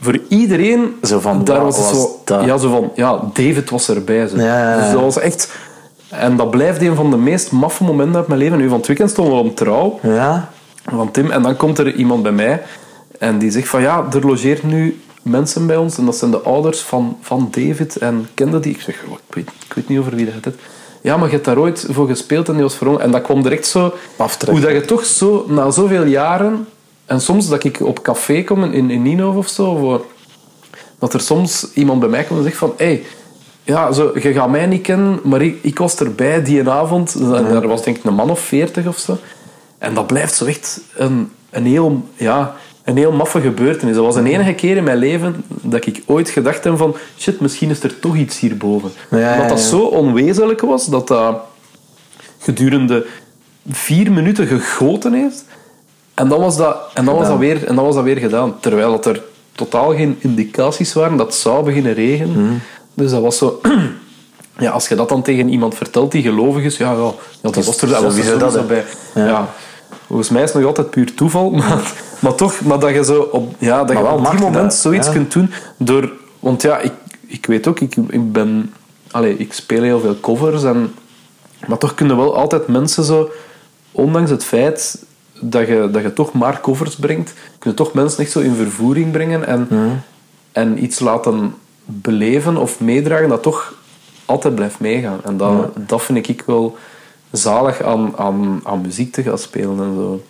Speaker 2: Voor iedereen...
Speaker 1: Zo van,
Speaker 2: daar was het zo,
Speaker 1: dat?
Speaker 2: Ja, zo van... Ja, David was erbij. Zo.
Speaker 1: Ja.
Speaker 2: Dus dat was echt... En dat blijft een van de meest maffe momenten uit mijn leven. Nu, van het weekend stonden we op trouw
Speaker 1: Ja?
Speaker 2: van Tim. En dan komt er iemand bij mij en die zegt van ja, er logeert nu mensen bij ons en dat zijn de ouders van, van David en kende die? Ik zeg, oh, ik, weet, ik weet niet over wie dat het. Ja, maar je hebt daar ooit voor gespeeld en die was verrongen. En dat kwam direct zo...
Speaker 1: Paf, terug.
Speaker 2: Hoe dat je toch zo, na zoveel jaren... En soms dat ik op café kom in, in Nino of zo... Of, dat er soms iemand bij mij komt en zegt van... Hey, ja, zo, je gaat mij niet kennen, maar ik, ik was erbij die avond. En daar was denk ik een man of veertig of zo. En dat blijft zo echt een, een, heel, ja, een heel maffe gebeurtenis. Dat was de enige keer in mijn leven dat ik ooit gedacht heb van... Shit, misschien is er toch iets hierboven.
Speaker 1: Ja,
Speaker 2: dat
Speaker 1: ja.
Speaker 2: zo onwezenlijk was, dat dat gedurende vier minuten gegoten heeft. En dan was dat, en dan was dat, weer, en dan was dat weer gedaan. Terwijl dat er totaal geen indicaties waren dat het zou beginnen regenen.
Speaker 1: Mhm.
Speaker 2: Dus dat was zo... Ja, als je dat dan tegen iemand vertelt die gelovig is, ja, ja, dat was er, dat was er
Speaker 1: dat, hè.
Speaker 2: bij.
Speaker 1: Ja.
Speaker 2: Volgens mij is het nog altijd puur toeval, maar, maar toch, maar dat je zo op, ja, dat
Speaker 1: Maar
Speaker 2: je op die moment
Speaker 1: dat,
Speaker 2: zoiets
Speaker 1: ja.
Speaker 2: kunt doen door, want ja, ik, ik weet ook, ik, ik ben, allez, ik speel heel veel covers en, maar toch kunnen wel altijd mensen zo, ondanks het feit dat je, dat je toch maar covers brengt, kunnen toch mensen echt zo in vervoering brengen en, en iets laten beleven of meedragen dat toch altijd blijft meegaan. En dat, dat vind ik wel zalig aan, aan, aan muziek te gaan spelen en zo.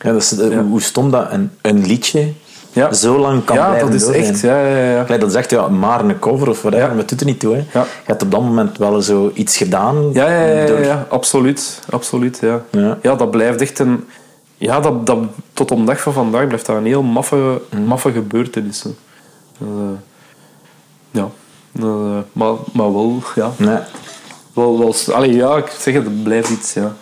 Speaker 1: Ja, dat is, eh,
Speaker 2: Ja.
Speaker 1: Hoe stom dat een, een liedje
Speaker 2: Ja.
Speaker 1: zo lang kan
Speaker 2: ja,
Speaker 1: blijven
Speaker 2: dat is echt. Ja, ja, ja.
Speaker 1: Dat zegt, ja, maar een cover of whatever,
Speaker 2: Ja.
Speaker 1: maar het doet er niet toe. Hè.
Speaker 2: Ja.
Speaker 1: Je hebt op dat moment wel zo iets gedaan.
Speaker 2: Ja, ja, ja,
Speaker 1: door-
Speaker 2: absoluut. absoluut ja.
Speaker 1: Ja.
Speaker 2: Ja. dat blijft echt een... Ja, dat, dat, tot op de dag van vandaag blijft dat een heel maffe,
Speaker 1: Mm.
Speaker 2: maffe gebeurtenis. eh, ja. Eh, maar, maar wel, ja.
Speaker 1: Nee.
Speaker 2: Wel, wel, allee, ja, ik zeg het, het blijft iets, ja.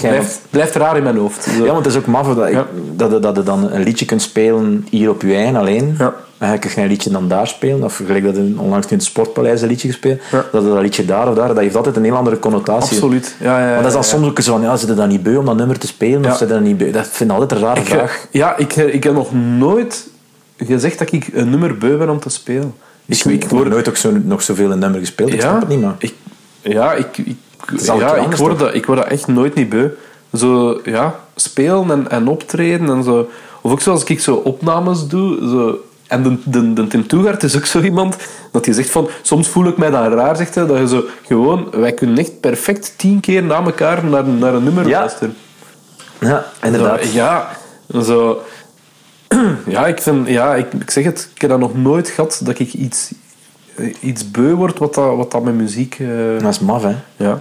Speaker 2: Blijft, blijft raar in mijn hoofd. Zo.
Speaker 1: Ja, want het is ook maf dat, ik-
Speaker 2: Ja.
Speaker 1: dat, je- dat je dan een liedje kunt spelen hier op je eigen alleen.
Speaker 2: Ja.
Speaker 1: En je kunt geen liedje dan daar spelen. Of gelijk dat je onlangs in het Sportpaleis een liedje gespeeld.
Speaker 2: Ja.
Speaker 1: Dat je dat liedje daar of daar, dat heeft altijd een heel andere connotatie.
Speaker 2: Absoluut. Ja, ja, ja,
Speaker 1: Maar dat is dan soms ook zo van, ja, zit je dan niet beu om dat nummer te spelen?
Speaker 2: Ja.
Speaker 1: Of zit je dan niet beu? Dat vind ik altijd een rare
Speaker 2: Ik,
Speaker 1: vraag.
Speaker 2: ja, ik, ik heb nog nooit gezegd dat ik een nummer beu ben om te spelen.
Speaker 1: Ik, ik, heb nooit ook zo, nog zoveel een nummer gespeeld. Ik snap het niet, maar...
Speaker 2: Ik, ja, ik, ik, ja, ik, word dat, ik word dat echt nooit niet beu. Zo, ja, spelen en, en optreden en zo. Of ook zoals ik zo opnames doe. Zo. En de, de, de Tim Toegaard is ook zo iemand dat hij zegt van... Soms voel ik mij dan raar, zegt hij, dat je zo gewoon... Wij kunnen echt perfect tien keer na elkaar naar, naar een nummer
Speaker 1: Ja.
Speaker 2: luisteren.
Speaker 1: Ja, inderdaad.
Speaker 2: Zo, Ja, Zo... Ja, ik vind... Ja, ik, ik zeg het. Ik heb dat nog nooit gehad dat ik iets, iets beu word wat dat, wat dat met muziek... eh,
Speaker 1: Dat is maf, hè.
Speaker 2: ja.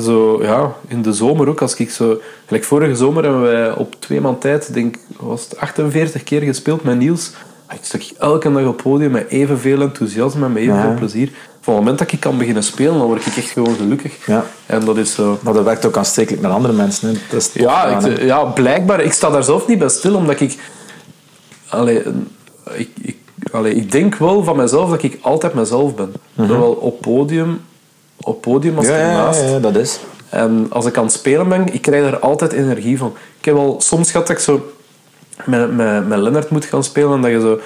Speaker 2: Zo, ja, in de zomer ook. Als ik zo... Gelijk vorige zomer hebben wij op twee maand tijd, denk was het 48 keer gespeeld met Niels. Ah, Ik stak elke dag op podium met evenveel enthousiasme en met evenveel
Speaker 1: Ja.
Speaker 2: plezier. Van het moment dat ik kan beginnen spelen, dan word ik echt gewoon gelukkig.
Speaker 1: Ja.
Speaker 2: En dat is zo...
Speaker 1: Maar dat werkt ook aanstekelijk met andere mensen. Hè. Dat is tof
Speaker 2: Ja, ik, ja, blijkbaar. Ik sta daar zelf niet bij stil, omdat ik... Allee, ik, ik, allee, ik denk wel van mezelf dat ik altijd mezelf ben. Zowel op podium, op podium als
Speaker 1: ja,
Speaker 2: ernaast.
Speaker 1: ja, ja, dat is.
Speaker 2: En als ik aan het spelen ben, ik krijg er altijd energie van. Ik heb wel soms gehad dat ik zo met, met, met Lennart moet gaan spelen en dat je zo...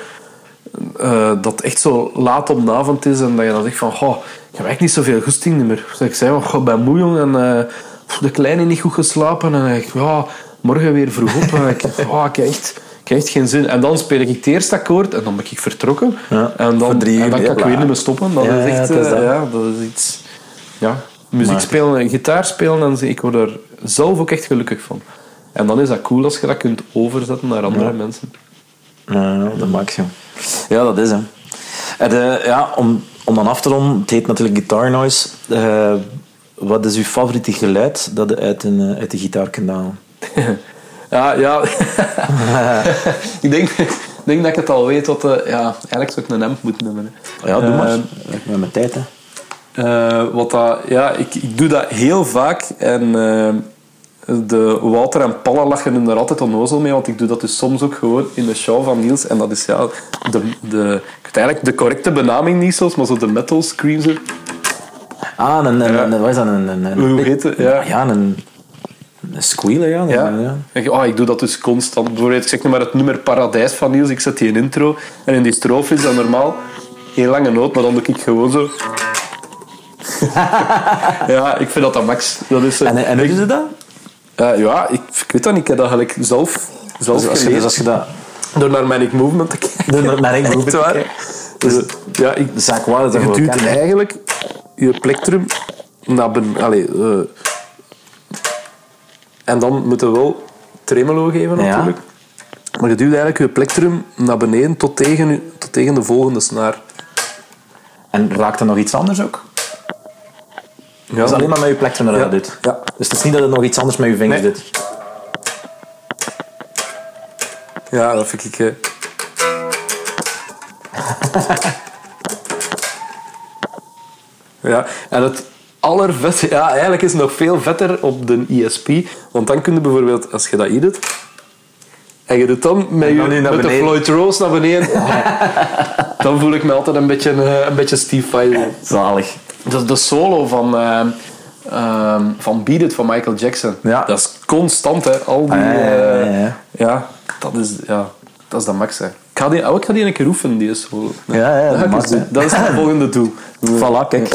Speaker 2: eh, dat het echt zo laat op de avond is en dat je dan zegt van... Goh, ik heb echt niet zoveel goesting meer. Dus ik zei, oh, ik ben moe jong en eh, de kleine niet goed geslapen. En ik, ja, morgen weer vroeg op. En ik, oh, ik, echt, echt geen zin. En dan speel ik het eerste akkoord en dan ben ik vertrokken.
Speaker 1: Ja,
Speaker 2: en dan,
Speaker 1: drie
Speaker 2: en
Speaker 1: uur
Speaker 2: dan kan ik weer niet meer stoppen. Dat
Speaker 1: Ja,
Speaker 2: is echt...
Speaker 1: is
Speaker 2: eh,
Speaker 1: dat.
Speaker 2: ja, dat is iets... Ja, muziek spelen en gitaar spelen, en ik word er zelf ook echt gelukkig van. En dan is dat cool als je dat kunt overzetten naar andere mensen.
Speaker 1: Ja, de max, joh. Ja, dat is hem. En, eh, ja, om, om dan af te ronden, het heet natuurlijk Guitar Noise. Eh, wat is uw favoriete geluid dat je uit, een, uit de gitaar kunt halen?
Speaker 2: Ja, ja. ik denk, denk dat ik het al weet. Wat, eh, ja, eigenlijk zou ik een amp moeten nemen. hè.
Speaker 1: Ja, doe maar.
Speaker 2: Eh,
Speaker 1: Met mijn tijd, hè.
Speaker 2: Eh, wat dat, ja, ik, ik doe dat heel vaak en eh, de Wouter en Paula lachen er altijd onnozel mee, want ik doe dat dus soms ook gewoon in de show van Niels en dat is ja, de, de, eigenlijk de correcte benaming niet zoals, maar zo de metal scream zo.
Speaker 1: Ah, een, een,
Speaker 2: Ja.
Speaker 1: een- wat is dat? Een, een, een,
Speaker 2: Hoe heet het? Ja.
Speaker 1: Ja, een, een squealer, ja.
Speaker 2: Ja.
Speaker 1: ja.
Speaker 2: Oh, ik doe dat dus constant. Bijvoorbeeld, ik zeg nu maar het nummer Paradijs van Niels, ik zet die in intro en in die strofe is dat normaal heel lange noot, maar dan doe ik gewoon zo. ja, ik vind dat dat max. Dat is, eh,
Speaker 1: En, en hoe doe je dat?
Speaker 2: Eh, ja, ik, ik weet dat niet. Ik heb dat eigenlijk zelf, zelf
Speaker 1: Dus als, je, dus als je dat...
Speaker 2: Door naar Manic Movement te kijken.
Speaker 1: Door naar Manic Movement te kijken.
Speaker 2: Dus, ja, ik,
Speaker 1: De zaak waar, dat
Speaker 2: je duwt eigenlijk je plektrum naar beneden. Allee, eh, en dan moet je wel tremolo geven
Speaker 1: Ja.
Speaker 2: natuurlijk. Maar je duwt eigenlijk je plektrum naar beneden tot tegen, tot tegen de volgende snaar.
Speaker 1: En raakt er nog iets anders ook?
Speaker 2: Ja,
Speaker 1: Dat is alleen maar met je plektrum dat je
Speaker 2: Ja.
Speaker 1: dat doet.
Speaker 2: Ja.
Speaker 1: Dus het is niet dat het nog iets anders met je vingers
Speaker 2: Nee.
Speaker 1: doet.
Speaker 2: Ja, dat vind ik... eh, ja, en het allervetste... Ja, eigenlijk is het nog veel vetter op de ESP. Want dan kun je bijvoorbeeld, als je dat hier doet... En je doet dan met, je,
Speaker 1: dan
Speaker 2: met de. Floyd Rose naar beneden. dan voel ik me altijd een beetje, eh, een beetje Steve Vai.
Speaker 1: Zalig.
Speaker 2: De, de solo van, eh, ehm, van Beat It van Michael Jackson.
Speaker 1: Ja.
Speaker 2: Dat is constant, hè. Al die...
Speaker 1: Ah, ja, ja, ja,
Speaker 2: eh,
Speaker 1: ja.
Speaker 2: dat is, ja, dat is de max. Hè. Ik, ga die, oh, ik ga die een keer oefenen, die solo.
Speaker 1: Ja, ja, dat
Speaker 2: dat, is, dat is het volgende doel.
Speaker 1: Voilà, kijk.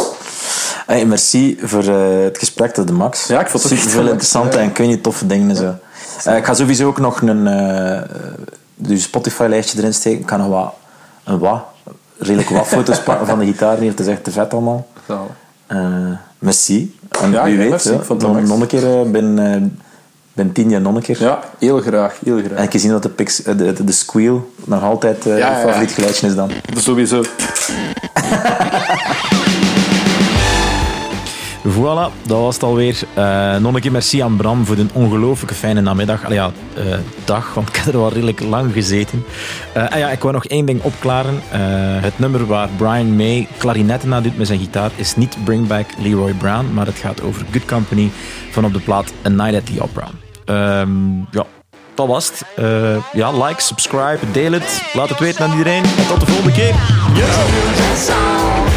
Speaker 1: Hey, merci voor eh, het gesprek tot de max.
Speaker 2: Ja, ik vond het echt
Speaker 1: veel interessante en kun je toffe dingen en zo. Eh, ik ga sowieso ook nog een dus Spotify-lijstje erin steken. Ik kan nog wat, een wat, redelijk wat foto's pakken van de gitaar. Niet, het is echt te vet allemaal. Merci. En
Speaker 2: Ja,
Speaker 1: wie weet, ja, nog, een keer ben, ben tien jaar nog een keer.
Speaker 2: Ja, heel graag, heel graag.
Speaker 1: En ik zie dat de, pix, de, de, de squeal nog altijd
Speaker 2: Ja, ja,
Speaker 1: je
Speaker 2: ja.
Speaker 1: favoriet geluidje is dan.
Speaker 2: Dat is sowieso.
Speaker 3: Voilà, dat was het alweer. Eh nog een keer merci aan Bram voor een ongelooflijke fijne namiddag. Allee, ja, eh, dag, want ik heb er wel redelijk lang gezeten. Eh, en ja, ik wou nog één ding opklaren. Het nummer waar Brian May klarinetten na doet met zijn gitaar is niet Bring Back Leroy Brown, maar het gaat over Good Company van op de plaat A Night at the Opera. Ehm, ja, dat was het. Ja, like, subscribe, deel het. Laat het weten aan iedereen. En tot de volgende keer.
Speaker 4: Song